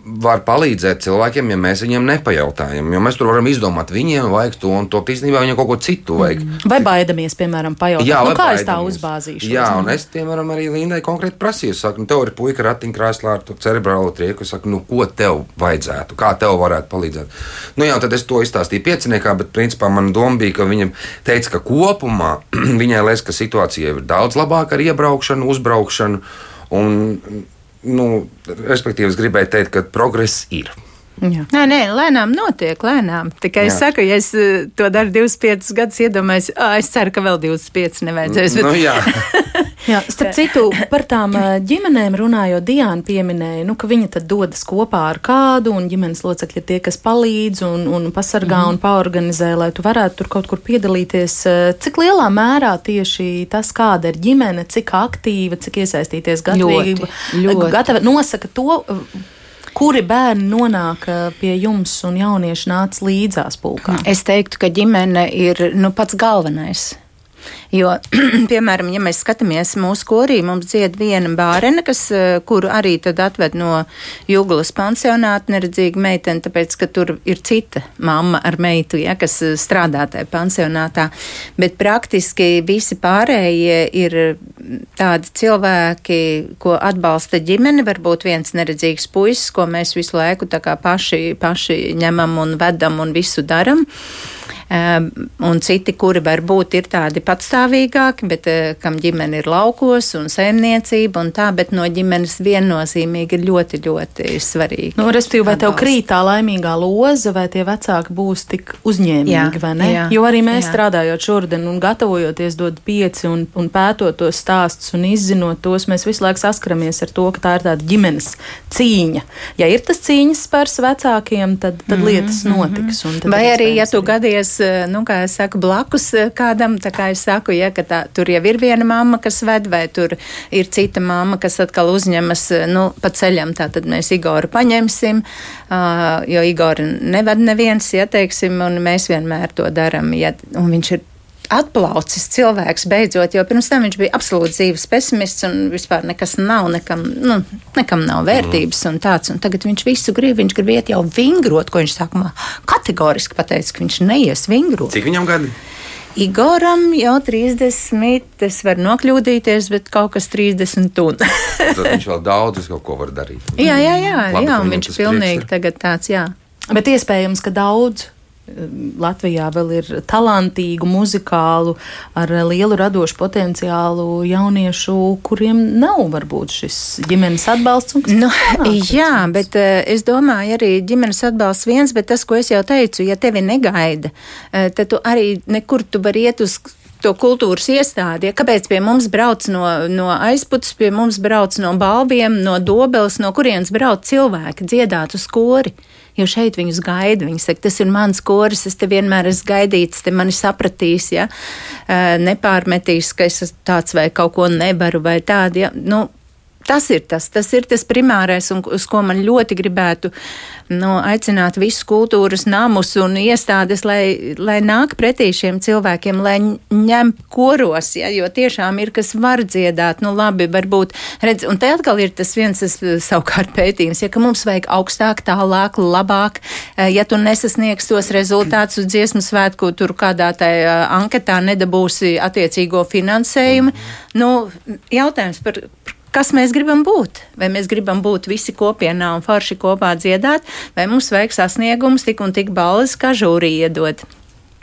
var palīdzēt cilvēkiem, ja mēs viņiem nepajautājam. Jo mēs tur varam izdomāt, viņiem vajag to un to īstenībā viņiem kaut ko citu vajag. Mm. Vai baidamies, piemēram, pajautāt, jā, nu, kā baidamies. es tā uzbāzīšu? Jā, un es, piemēram, arī Lindai konkrēti prasīju, saku, nu, tev ir puika ratiņkrēslā ar to cerebrālo trieku, saku, nu, ko tev vajadzētu, kā tev varētu palīdzēt. Nu, jā, tad es to izstāstīju pieciniekā, bet principā man doma bija, ka viņam teica, ka kopumā viņai liekas, ka situācija ir daudz labāka ar iebraukšanu, uzbraukšanu. Un nu, respektīvi, es gribēju teikt, ka progress ir. Jā. Nē, nē, lēnām notiek, lēnām. Tikai Jā. es saku, ja es eh, to daru 25 gadus, iedomājos, es ceru, ka vēl 25 nevajadzēs. Bet... Nu, jā. jā, starp citu, par tām eh, ģimenēm runājot, Diana pieminēja, nu, ka viņa tad dodas kopā ar kādu, un ģimenes locekļi ir tie, kas palīdz un, un pasargā mm. un paorganizē, lai tu varētu tur kaut kur piedalīties. Eh, cik lielā mērā tieši tas, kāda ir ģimene, cik aktīva, cik iesaistīties gatavība, ļoti, ļoti. gatava, nosaka to Kuri bērni nonāk eh, pie jums un jaunieši nāca līdzās pulkā? Es teiktu, ka ģimene ir nu, pats galvenais. Jo, piemēram, ja mēs skatāmies mūsu korī, mums dzied viena bārene, kas, eh, kuru arī tad atved no Jūglas pansionāta neredzīga meitene, tāpēc, ka tur ir cita mamma ar meitu, ja, kas eh, strādā tajā pansionātā. Bet praktiski visi pārējie ir tādi cilvēki, ko atbalsta ģimene, varbūt viens neredzīgs puisis, ko mēs visu laiku tā kā paši, paši ņemam un vedam un visu daram. Um, un citi, kuri varbūt ir tādi patstāvīgāki, bet uh, kam ģimene ir laukos un saimniecība un tā, bet no ģimenes viennozīmīgi ir ļoti, ļoti svarīgi. Nu, Respektīvi, vai tev krīt tā laimīgā loza, vai tie vecāki būs tik uzņēmīgi, jā, vai ne? Jā, jo arī mēs jā. strādājot šodien un gatavojoties dod pieci un, un pētot tos stāstus un izzinot tos, mēs visu laiku saskaramies ar to, ka tā ir tāda ģimenes cīņa. Ja ir tas cīņas spērs vecākiem, tad, tad mm -hmm, lietas notiks. Mm -hmm. Vai arī, ja tu gadies Eh, nu, kā es saku, blakus eh, kādam, tā kā es saku, ja, ka tā, tur jau ir viena mamma, kas ved, vai tur ir cita mamma, kas atkal uzņemas, eh, nu, pa ceļam, tā tad mēs Igoru paņemsim, jo Igoru neved neviens, ja, teiksim, un mēs vienmēr to daram, ja, un viņš ir atplaucis cilvēks beidzot, jo pirms tam viņš bija absolūts dzīves pesimists un vispār nekas nav, nekam, nu, nekam nav vērtības un tāds. Un tagad viņš visu grib, viņš grib iet jau vingrot, ko viņš sākumā kategoriski pateica, ka viņš neies vingrot. Cik viņam gadi? Igoram jau 30, es varu nokļūdīties, bet kaut kas 30 un. Tad viņš vēl daudz kaut ko var darīt. Jā, jā, jā, Labi, jā viņš ir pilnīgi tagad tāds, jā. Bet iespējams, ka daudz Latvijā vēl ir talantīgu, muzikālu, ar lielu radošu potenciālu jauniešu, kuriem nav varbūt šis ģimenes atbalsts. Nu, jā, bet uh, es domāju, arī ģimenes atbalsts viens, bet tas, ko es jau teicu, ja tevi negaida, uh, tad tu arī nekur tu vari iet uz to kultūras iestādi. Ja, kāpēc pie mums brauc no, no aizputas, pie mums brauc no balviem, no dobeles, no kurienes brauc cilvēki dziedāt uz kori? Jo šeit viņus gaida. Viņi saka, tas ir mans koris, es te vienmēr esmu gaidīts, te mani sapratīs, ja? nepārmetīs, ka es tāds vai kaut ko nevaru vai tādu. Ja? Nu, Tas ir tas, tas ir tas primārais, un uz ko man ļoti gribētu nu, aicināt visus kultūras namus un iestādes, lai, lai nāk pretī šiem cilvēkiem, lai ņem koros, ja, jo tiešām ir, kas var dziedāt, nu labi, varbūt redz, un te atkal ir tas viens tas savukārt pētījums, ja ka mums vajag augstāk, tālāk, labāk, eh, ja tu nesasniegs tos rezultātus uz dziesmu svētku, tur kādā tajā anketā nedabūsi attiecīgo finansējumu, nu, jautājums par kas mēs gribam būt. Vai mēs gribam būt visi kopienā un forši kopā dziedāt, vai mums vajag sasniegums tik un tik balvas, kā žūrija iedod.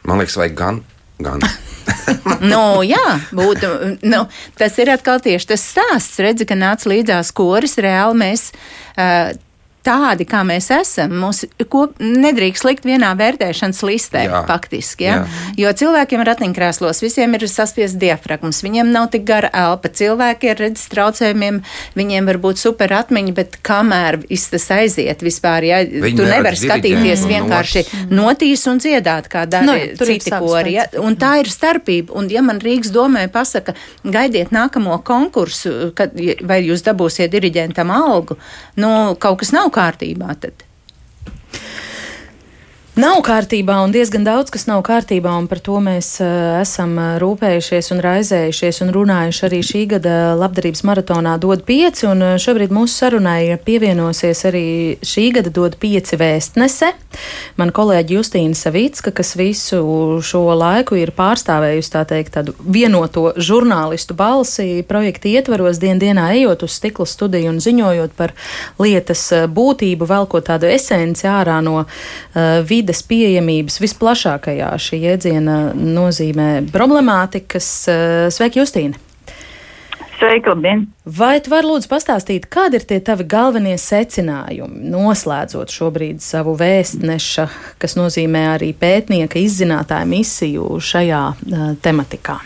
Man liekas, vajag gan. gan. nu, jā, būtu, nu, tas ir atkal tieši tas stāsts. Redzi, ka nāca līdzās koris, reāli mēs uh, tādi, kā mēs esam, mums kop, nedrīkst likt vienā vērtēšanas listē, jā. faktiski. Ja? Jā. Jo cilvēkiem ir ratiņkrēslos, visiem ir saspiest diafragmas, viņiem nav tik gara elpa. Cilvēki ar redzes traucējumiem, viņiem var būt super atmiņa, bet kamēr viss tas aiziet vispār, ja Viņi tu nevari skatīties no vienkārši notīs un dziedāt, kā dara no, citi kori. Ja? Un tā ir starpība. Un ja man Rīgas domē pasaka, gaidiet nākamo konkursu, kad, vai jūs dabūsiet diriģentam algu, nu, kaut kas nav nav kārtībā. Tad. Nav kārtībā un diezgan daudz kas nav kārtībā, un par to mēs uh, esam uh, rūpējušies un raizējušies un runājuši arī šī gada labdarības maratonā dod pieci, un uh, šobrīd mūsu sarunai pievienosies arī šī gada dod pieci vēstnese. Man kolēģi Justīna Savicka, kas visu šo laiku ir pārstāvējusi tā teikt tādu vienoto žurnālistu balsi projekta ietvaros dien dienā ejot uz stikla studiju un ziņojot par lietas būtību, velkot tādu esenci ārā no uh, vidas vides pieejamības visplašākajā šī jēdziena nozīmē problemātikas. Eh, sveiki, Justīna! Sveika, labdien! Vai tu vari lūdzu pastāstīt, kādi ir tie tavi galvenie secinājumi, noslēdzot šobrīd savu vēstneša, kas nozīmē arī pētnieka izzinātāja misiju šajā uh, tematikā?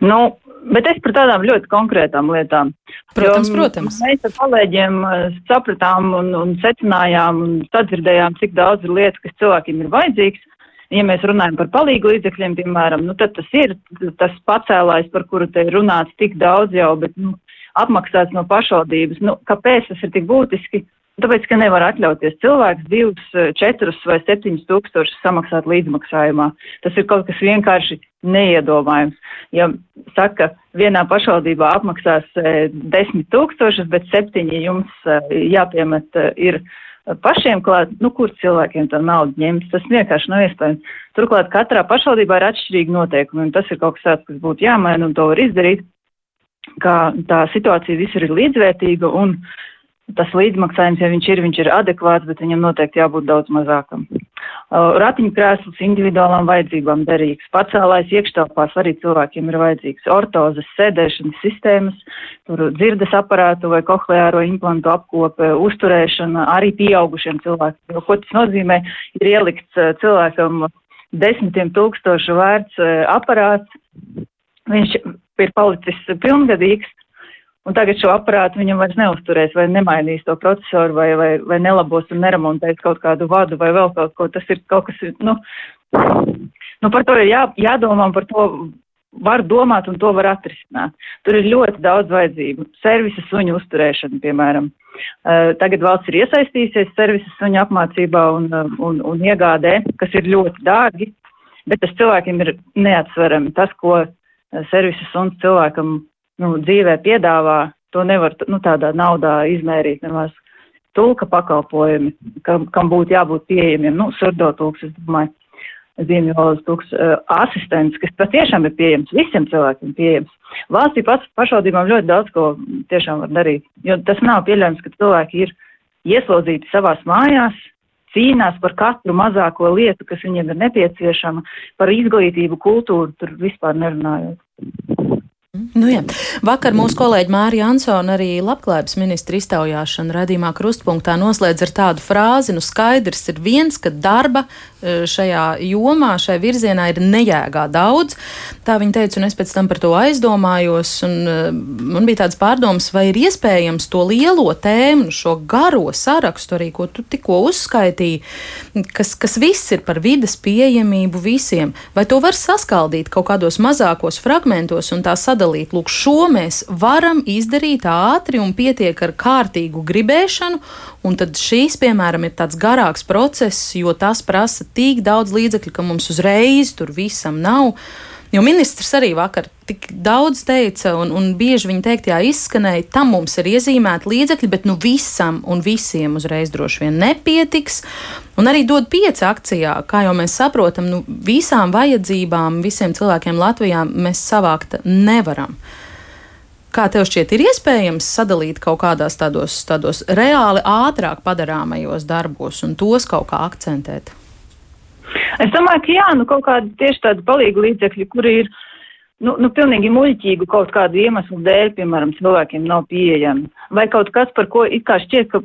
Nu, Bet es par tādām ļoti konkrētām lietām. Protams, jo protams. Mēs ar kolēģiem eh, sapratām un, un secinājām un sadzirdējām, cik daudz ir lietas, kas cilvēkiem ir vajadzīgs. Ja mēs runājam par palīgu līdzekļiem, piemēram, nu, tad tas ir tas pacēlājs, par kuru te runāts tik daudz jau, bet nu, apmaksāts no pašvaldības. Nu, kāpēc tas ir tik būtiski? Tāpēc, ka nevar atļauties cilvēks divus, četrus vai septiņus tūkstošus samaksāt līdzmaksājumā. Tas ir kaut kas vienkārši neiedomājams. Ja saka, vienā pašvaldībā apmaksās desmit tūkstošus, bet septiņi jums jāpiemet ir pašiem klāt, nu, kur cilvēkiem tā nauda ņemt, tas vienkārši nav iespējams. Turklāt katrā pašvaldībā ir atšķirīgi noteikumi, un tas ir kaut kas tāds, kas būtu jāmaina, un to var izdarīt, ka tā situācija visur ir līdzvērtīga, un tas līdzmaksājums, ja viņš ir, viņš ir adekvāts, bet viņam noteikti jābūt daudz mazākam. Ratiņkrēsls individuālām vajadzībām derīgs, pacēlājs iekštelpās arī cilvēkiem ir vajadzīgs, ortozes, sēdēšanas sistēmas, tur dzirdes aparātu vai kohleāro implantu apkope, uzturēšana arī pieaugušiem cilvēkiem. Ko tas nozīmē, ir ielikts cilvēkam desmitiem tūkstošu vērts aparāts, viņš ir palicis pilngadīgs, Un tagad šo aparātu viņam vairs neusturēs vai nemainīs to procesoru vai, vai, vai nelabos un neremontēs kaut kādu vadu vai vēl kaut ko. Tas ir kaut kas, nu, nu par to ir jā, jādomā par to var domāt un to var atrisināt. Tur ir ļoti daudz vajadzību. Servisa suņu uzturēšana, piemēram. Uh, tagad valsts ir iesaistījusies servisa suņu apmācībā un, un, un iegādē, kas ir ļoti dārgi, bet tas cilvēkiem ir neatsverami. Tas, ko servisa suns cilvēkam nu, dzīvē piedāvā, to nevar nu, tādā naudā izmērīt nemaz. Tulka pakalpojumi, kam, kam būtu jābūt pieejamiem, nu, surdo tulks, es domāju, zīmjolodas tulks, uh, asistents, kas patiešām ir pieejams, visiem cilvēkiem pieejams. Valstī pats pašvaldībām ļoti daudz ko tiešām var darīt, jo tas nav pieļaujams, ka cilvēki ir ieslodzīti savās mājās, cīnās par katru mazāko lietu, kas viņiem ir nepieciešama, par izglītību, kultūru, tur vispār nerunājot. Nu, jā. Vakar mūsu kolēģi Mārija Ansona arī labklājības ministra iztaujāšana radījumā krustpunktā noslēdz ar tādu frāzi, nu skaidrs ir viens, ka darba e, šajā jomā, šajā virzienā ir nejēgā daudz. Tā viņa teica, un es pēc tam par to aizdomājos, un e, man bija tāds pārdoms, vai ir iespējams to lielo tēmu, šo garo sarakstu arī, ko tu tikko uzskaitīji, kas, kas viss ir par vidas pieejamību visiem, vai to var saskaldīt kaut kādos mazākos fragmentos un tā sadalīt sadalīt. Lūk, šo mēs varam izdarīt ātri un pietiek ar kārtīgu gribēšanu, un tad šīs, piemēram, ir tāds garāks process, jo tas prasa tik daudz līdzekļu, ka mums uzreiz tur visam nav. Jo ministrs arī vakar tik daudz teica, un, un bieži viņa teiktajā izskanēja, tam mums ir iezīmēti līdzekļi, bet nu visam un visiem uzreiz droši vien nepietiks. Un arī dod pieci akcijā, kā jau mēs saprotam, nu, visām vajadzībām, visiem cilvēkiem Latvijā mēs savākt nevaram. Kā tev šķiet, ir iespējams sadalīt kaut kādās tādos, tādos reāli ātrāk padarāmajos darbos un tos kaut kā akcentēt? Es domāju, ka jā, nu kaut kādi tieši tādi palīgi līdzekļi, kuri ir, nu, nu pilnīgi muļķīgu kaut kādu iemeslu dēļ, piemēram, cilvēkiem nav pieejami. Vai kaut kas, par ko it kā šķiet, ka,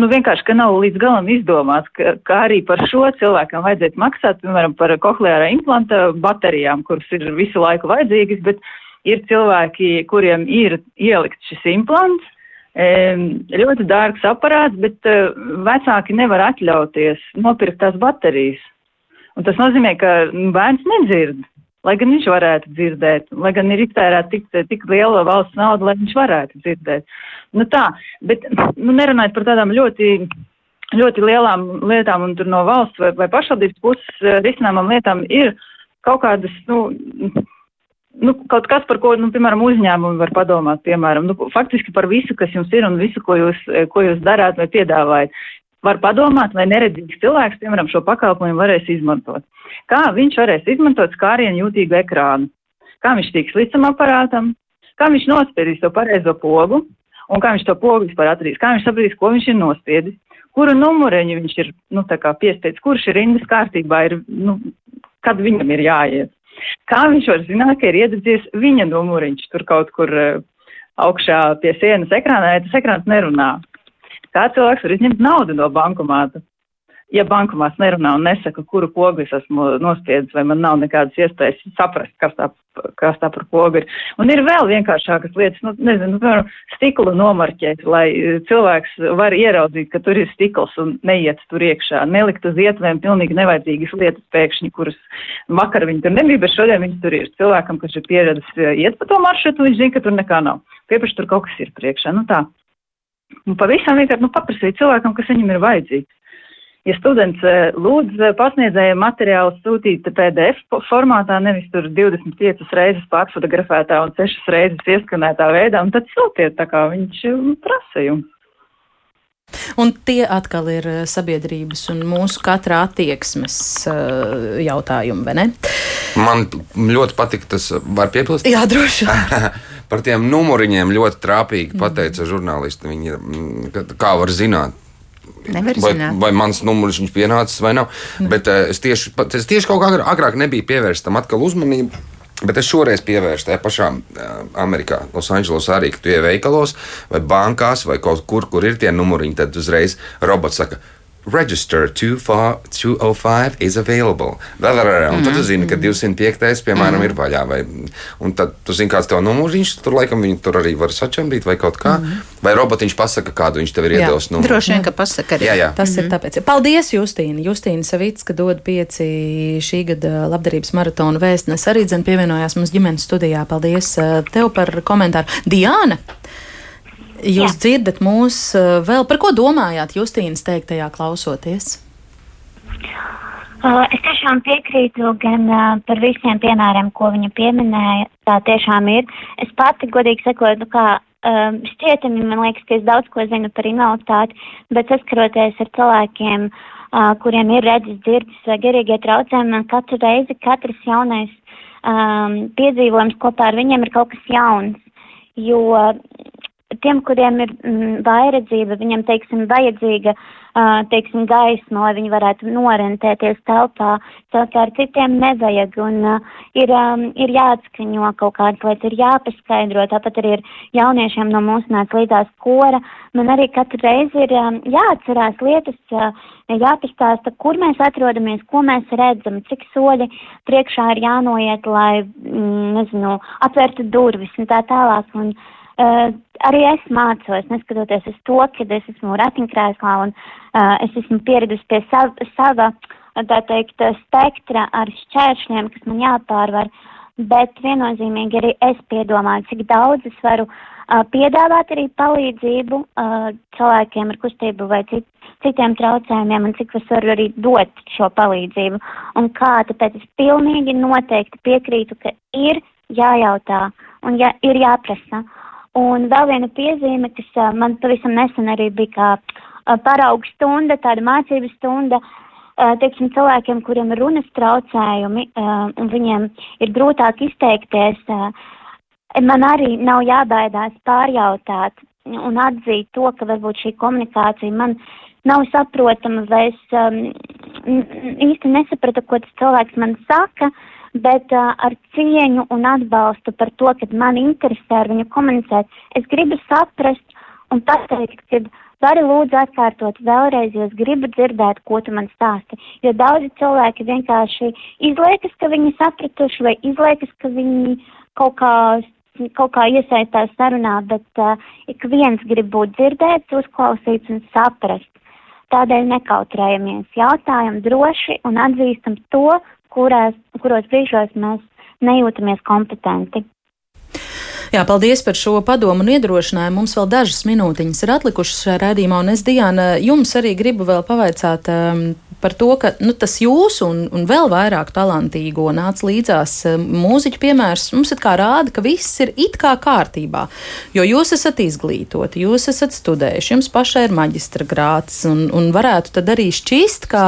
nu vienkārši, ka nav līdz galam izdomāts, ka, ka arī par šo cilvēkam vajadzētu maksāt, piemēram, par kohleārā implanta baterijām, kuras ir visu laiku vajadzīgas, bet ir cilvēki, kuriem ir ielikt šis implants, ļoti dārgs aparāts, bet uh, vecāki nevar atļauties nopirkt tās baterijas. Un tas nozīmē, ka bērns nedzird, lai gan viņš varētu dzirdēt, lai gan ir iztērēta tik, tik liela valsts nauda, lai viņš varētu dzirdēt. Nu tā, bet nu, nerunājot par tādām ļoti ļoti lielām lietām un tur no valsts vai, vai pašvaldības puses eh, risināmām lietām ir kaut kādas, nu, nu, kaut kas, par ko, nu, piemēram, uzņēmumi var padomāt, piemēram, nu, faktiski par visu, kas jums ir un visu, ko jūs, ko jūs darāt vai piedāvājat var padomāt, vai neredzīgs cilvēks, piemēram, šo pakalpojumu varēs izmantot. Kā viņš varēs izmantot skārienu jūtīgu ekrānu? Kā viņš tiks līdz tam aparātam? Kā viņš nospiedīs to pareizo pogu? Un kā viņš to pogu vispār atradīs? Kā viņš sapratīs, ko viņš ir nospiedis? Kuru numuriņu viņš ir, nu, tā kā piespēdis? Kurš ir rindas kārtībā? Ir, nu, kad viņam ir jāiet? Kā viņš var zināt, ka ir iededzies viņa numuriņš tur kaut kur uh, augšā pie sienas ekrānā, ja tas ekrāns nerunā? Kā cilvēks var izņemt naudu no bankomāta? Ja bankomāts nerunā un nesaka, kuru pogu es esmu nospiedis, vai man nav nekādas iespējas saprast, kas tā, kas tā par pogu ir. Un ir vēl vienkāršākas lietas, nu, nezinu, piemēram, stiklu nomarķēt, lai e, cilvēks var ieraudzīt, ka tur ir stikls un neiet tur iekšā, nelikt uz ietvēm pilnīgi nevajadzīgas lietas pēkšņi, kuras vakar viņi tur nebija, bet šodien viņi tur ir. Cilvēkam, kas ir pieredzis e, iet pa to maršrutu, viņš zina, ka tur nekā nav. Piepaši tur kaut kas ir priekšā. Nu tā. Un pavisam vienkārši nu, paprasīt cilvēkam, kas viņam ir vajadzīgs. Ja students eh, lūdz eh, pasniedzējiem materiālu sūtīt PDF formātā, nevis tur 25 reizes pārfotografētā un 6 reizes ieskanētā veidā, un tad sūtiet tā kā viņš mm, prasa jums. Un tie atkal ir sabiedrības un mūsu katra attieksmes jautājumi, vai ne? Man ļoti patīk tas, var piebilst? Jā, droši. Par tiem numuriņiem ļoti trāpīgi pateica žurnālisti. Viņi, mm, kā var zināt, Nevar vai, zināt. vai mans numurs ir pienācis vai nav. Bet uh, es tieši, es tieši kaut kā agrāk, nebiju pievērsts tam atkal uzmanību. Bet es šoreiz pievērstu tajā pašā uh, Amerikā, Losandželosā arī, ka tu ej veikalos vai bankās vai kaut kur, kur ir tie numuriņi, tad uzreiz robots saka. Register 205 is available. Vēl ar, un tad tu zini, ka 205. piemēram ir vaļā. Vai, un tad tu zini, kāds tev numuriņš, tur laikam viņu tur arī var sačambīt vai kaut kā. Vai robotiņš pasaka, kādu viņš tev ir iedos numuru. Droši vien, ka pasaka arī. Jā, jā. Tas ir tāpēc. Paldies, Justīna. Justīna Savicka dod pieci šī gada labdarības maratona vēstnes. Arī dzen pievienojās mums ģimenes studijā. Paldies eh, tev par komentāru. Diāna! Jūs Jā. dzirdat mūs eh, vēl par ko domājāt Justīnas teiktajā klausoties? Uh, es tiešām piekrītu gan uh, par visiem piemēriem, ko viņa pieminēja. Tā tiešām ir. Es pati godīgi sakot, nu kā um, šķietami man liekas, ka es daudz ko zinu par invaliditāti, bet saskaroties ar cilvēkiem, uh, kuriem ir redzes, dzirdes vai garīgie traucējumi, man katru reizi katrs jaunais um, piedzīvojums kopā ar viņiem ir kaut kas jauns. Jo tiem, kuriem ir mm, vairedzība, viņam, teiksim, vajadzīga, uh, teiksim, gaisma, lai viņi varētu norentēties telpā, savukārt citiem nevajag, un uh, ir, um, ir jāatskaņo kaut kādas lietas, ir jāpaskaidro, tāpat arī ir jauniešiem no mūsu nāc līdzās kora, man arī katru reizi ir um, jāatcerās lietas, uh, jāpastāsta, kur mēs atrodamies, ko mēs redzam, cik soļi priekšā ir jānoiet, lai, mm, nezinu, atvērtu durvis un tā tālāk, un Uh, arī es mācos, neskatoties uz to, ka es esmu ratiņkrēslā un uh, es esmu pieradusi pie sav, sava, tā teikt, spektra ar šķēršļiem, kas man jāpārvar, bet viennozīmīgi arī es piedomāju, cik daudz es varu uh, piedāvāt arī palīdzību uh, cilvēkiem ar kustību vai cit, citiem traucējumiem un cik es varu arī dot šo palīdzību. Un kā, tāpēc es pilnīgi noteikti piekrītu, ka ir jājautā un ja, ir jāprasa. Un vēl viena piezīme, kas uh, man pavisam nesen arī bija kā uh, paraugu stunda, tāda mācību stunda, uh, teiksim, cilvēkiem, kuriem ir runas traucējumi uh, un viņiem ir grūtāk izteikties, uh, man arī nav jābaidās pārjautāt un atzīt to, ka varbūt šī komunikācija man nav saprotama, vai es īsti nesapratu, ko tas cilvēks man saka, bet uh, ar cieņu un atbalstu par to, ka man interesē ar viņu komunicēt, es gribu saprast un pateikt, ka vari lūdzu atkārtot vēlreiz, jo es gribu dzirdēt, ko tu man stāsti. Jo daudzi cilvēki vienkārši izliekas, ka viņi sapratuši vai izliekas, ka viņi kaut kā kaut kā iesaistās sarunā, bet uh, ik viens grib būt dzirdēts, uzklausīts un saprast. Tādēļ nekautrējamies, jautājam droši un atzīstam to, kurās, kuros brīžos mēs nejūtamies kompetenti. Jā, paldies par šo padomu un iedrošinājumu. Mums vēl dažas minūtiņas ir atlikušas šajā rādījumā, un es, Diana, jums arī gribu vēl pavaicāt um, par to, ka nu, tas jūsu un, un vēl vairāk talantīgo nāca līdzās um, mūziķu piemērs. Mums it kā rāda, ka viss ir it kā kārtībā, jo jūs esat izglītoti, jūs esat studējuši, jums pašai ir maģistra grāts, un, un varētu tad arī šķist, ka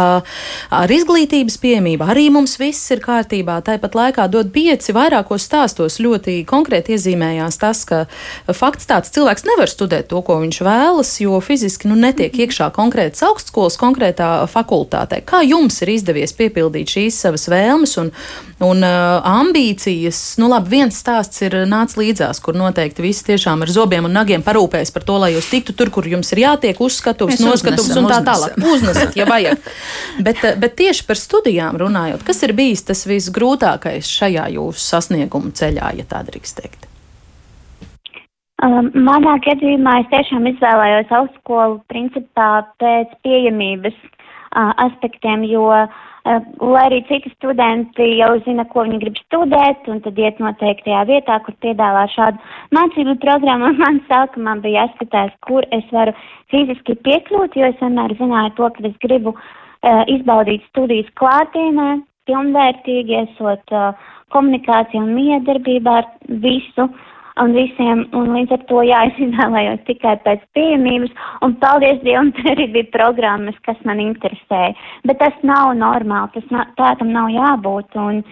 ar izglītības piemību arī mums viss ir kārtībā. Tāpat laikā dod pieci vairākos stāstos ļoti konkrēti iezīmējās tas, ka fakts tāds cilvēks nevar studēt to, ko viņš vēlas, jo fiziski nu, netiek iekšā konkrētas augstskolas, konkrētā fakultātē. Kā jums ir izdevies piepildīt šīs savas vēlmes un, un uh, ambīcijas? Nu, labi, viens stāsts ir nācis līdzās, kur noteikti visi tiešām ar zobiem un nagiem parūpēs par to, lai jūs tiktu tur, kur jums ir jātiek, uzskatums, Mēs noskatums uznesam, un tā tālāk. Uznesat, ja vajag. Bet, uh, bet tieši par studijām runājot, kas ir bijis tas visgrūtākais šajā jūsu sasniegumu ceļā, ja tā drīkst teikt? Um, manā gadījumā es tiešām izvēlējos augstskolu principā pēc pieejamības uh, aspektiem, jo lai arī citi studenti jau zina, ko viņi grib studēt, un tad iet noteiktajā vietā, kur piedāvā šādu mācību programmu. Man sākumā bija jāskatās, kur es varu fiziski piekļūt, jo es vienmēr zināju to, ka es gribu izbaudīt studijas klātienē, pilnvērtīgi, esot komunikācija un miedarbībā ar visu. Uh, un visiem, un līdz ar to jāizvēlējos tikai pēc pieejamības, un paldies Dievam, tur arī bija programmas, kas man interesēja. Bet tas nav normāli, tas nav, tā tam nav jābūt, un,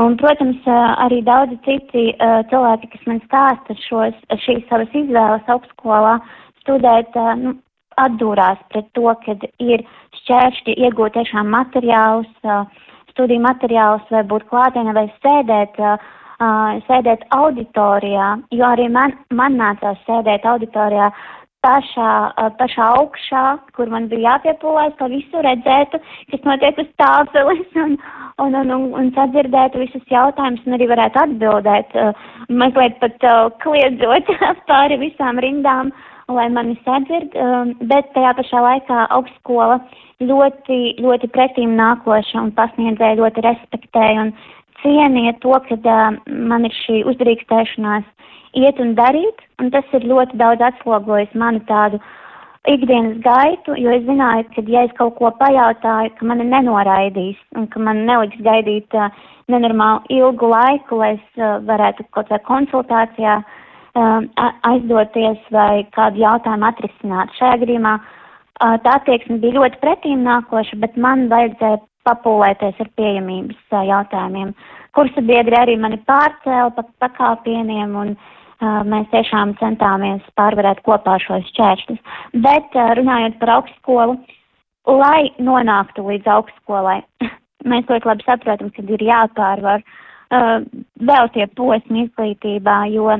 un, protams, arī daudzi citi uh, cilvēki, kas man stāsta šos, šīs savas izvēles augstskolā studēt, uh, nu, atdūrās pret to, kad ir šķēršļi iegūt tiešām materiālus, uh, studiju materiālus vai būt klātienē vai sēdēt uh, uh, sēdēt auditorijā, jo arī man, man nācās sēdēt auditorijā pašā, uh, pašā augšā, kur man bija jāpiepūlēs, lai visu redzētu, kas notiek uz tāfeles un, un, un, un, un sadzirdētu visus jautājumus un arī varētu atbildēt, uh, mazliet pat uh, kliedzot pāri visām rindām, lai mani sadzird, uh, bet tajā pašā laikā augstskola ļoti, ļoti pretīm nākoša un pasniedzēja ļoti respektēja un cieniet to, ka uh, man ir šī uzdrīkstēšanās iet un darīt, un tas ir ļoti daudz atslogojis manu tādu ikdienas gaitu, jo es zināju, ka ja es kaut ko pajautāju, ka mani nenoraidīs un ka man neliks gaidīt uh, nenormāli ilgu laiku, lai es uh, varētu kaut kādā konsultācijā uh, aizdoties vai kādu jautājumu atrisināt. Šajā gadījumā uh, tā attieksme bija ļoti pretīm nākoša, bet man vajadzēja papūlēties ar pieejamības jautājumiem. Kursa biedri arī mani pārcēla pa pakāpieniem un uh, mēs tiešām centāmies pārvarēt kopā šos šķēršļus. Bet uh, runājot par augstskolu, lai nonāktu līdz augstskolai, mēs ļoti labi saprotam, ka ir jāpārvar uh, vēl tie posmi izglītībā, jo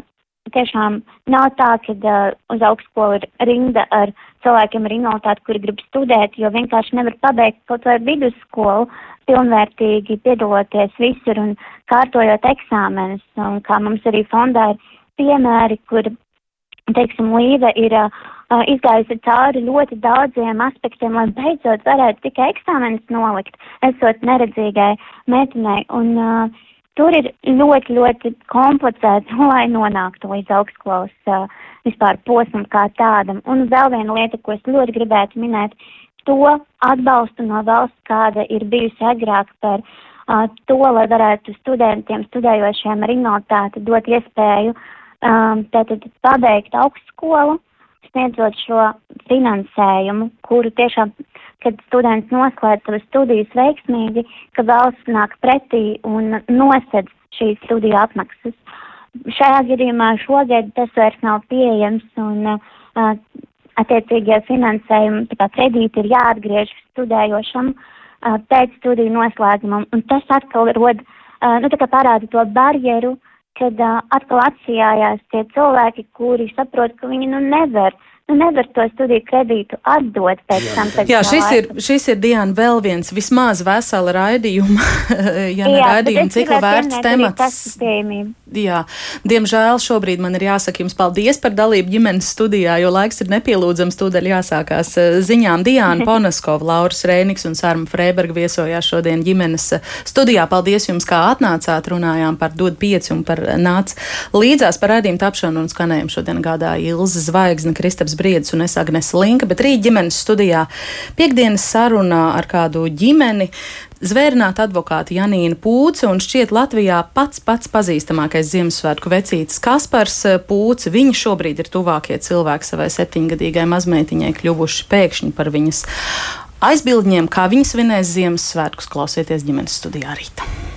tiešām nav tā, ka uh, uz augstskolu ir rinda ar cilvēkiem ar invaliditāti, kuri grib studēt, jo vienkārši nevar pabeigt kaut vai vidusskolu pilnvērtīgi piedaloties visur un kārtojot eksāmenus. Un kā mums arī fondā ir piemēri, kur, teiksim, Līva ir uh, izgājusi cauri ļoti daudziem aspektiem, lai beidzot varētu tikai eksāmenus nolikt, esot neredzīgai meitenei. Un, uh, Tur ir ļoti, ļoti komplicēts, lai nonāktu līdz augstskolas uh, vispār posmam kā tādam. Un vēl viena lieta, ko es ļoti gribētu minēt, to atbalstu no valsts, kāda ir bijusi agrāk par uh, to, lai varētu studentiem, studējošiem ar invaliditāti dot iespēju um, tātad pabeigt augstskolu, sniedzot šo finansējumu, kuru tiešām kad students noslēdz savas studijas veiksmīgi, ka valsts nāk pretī un nosedz šīs studiju apmaksas. Šajā gadījumā šogad tas vairs nav pieejams un uh, attiecīgie finansējumi, tā kā kredīti ir jāatgriež studējošam uh, pēc studiju noslēgumam, un tas atkal rod, uh, nu tā kā parāda to barjeru, kad uh, atkal atsījājās tie cilvēki, kuri saprot, ka viņi nu nevar nu, nevar to studiju kredītu atdot pēc tam. Pēc Jā, šis ir, šis ir Diana vēl viens vismaz vesela raidījuma, ja ne raidījuma cikla vērts temats. Jā, diemžēl šobrīd man ir jāsaka jums paldies par dalību ģimenes studijā, jo laiks ir nepielūdzams, tūdaļ jāsākās eh, ziņām. Diana Ponaskova, Lauras Rēniks un Sārma Freiberga viesojās šodien ģimenes eh, studijā. Paldies jums, kā atnācāt, runājām par dod pieci un par nāc līdzās par raidījumu tapšanu un skanējumu šodien gādāja Ilza Zvaigzne, Kristaps Kārlis Briedis un es Agnese Linka, bet rīt ģimenes studijā piekdienas sarunā ar kādu ģimeni. Zvērnāta advokāta Janīna Pūce un šķiet Latvijā pats pats pazīstamākais Ziemassvētku vecītis Kaspars Pūce. Viņa šobrīd ir tuvākie cilvēki savai septiņgadīgai mazmeitiņai, kļuvuši pēkšņi par viņas aizbildņiem, kā viņi svinēs Ziemassvētkus. Klausieties ģimenes studijā rītā.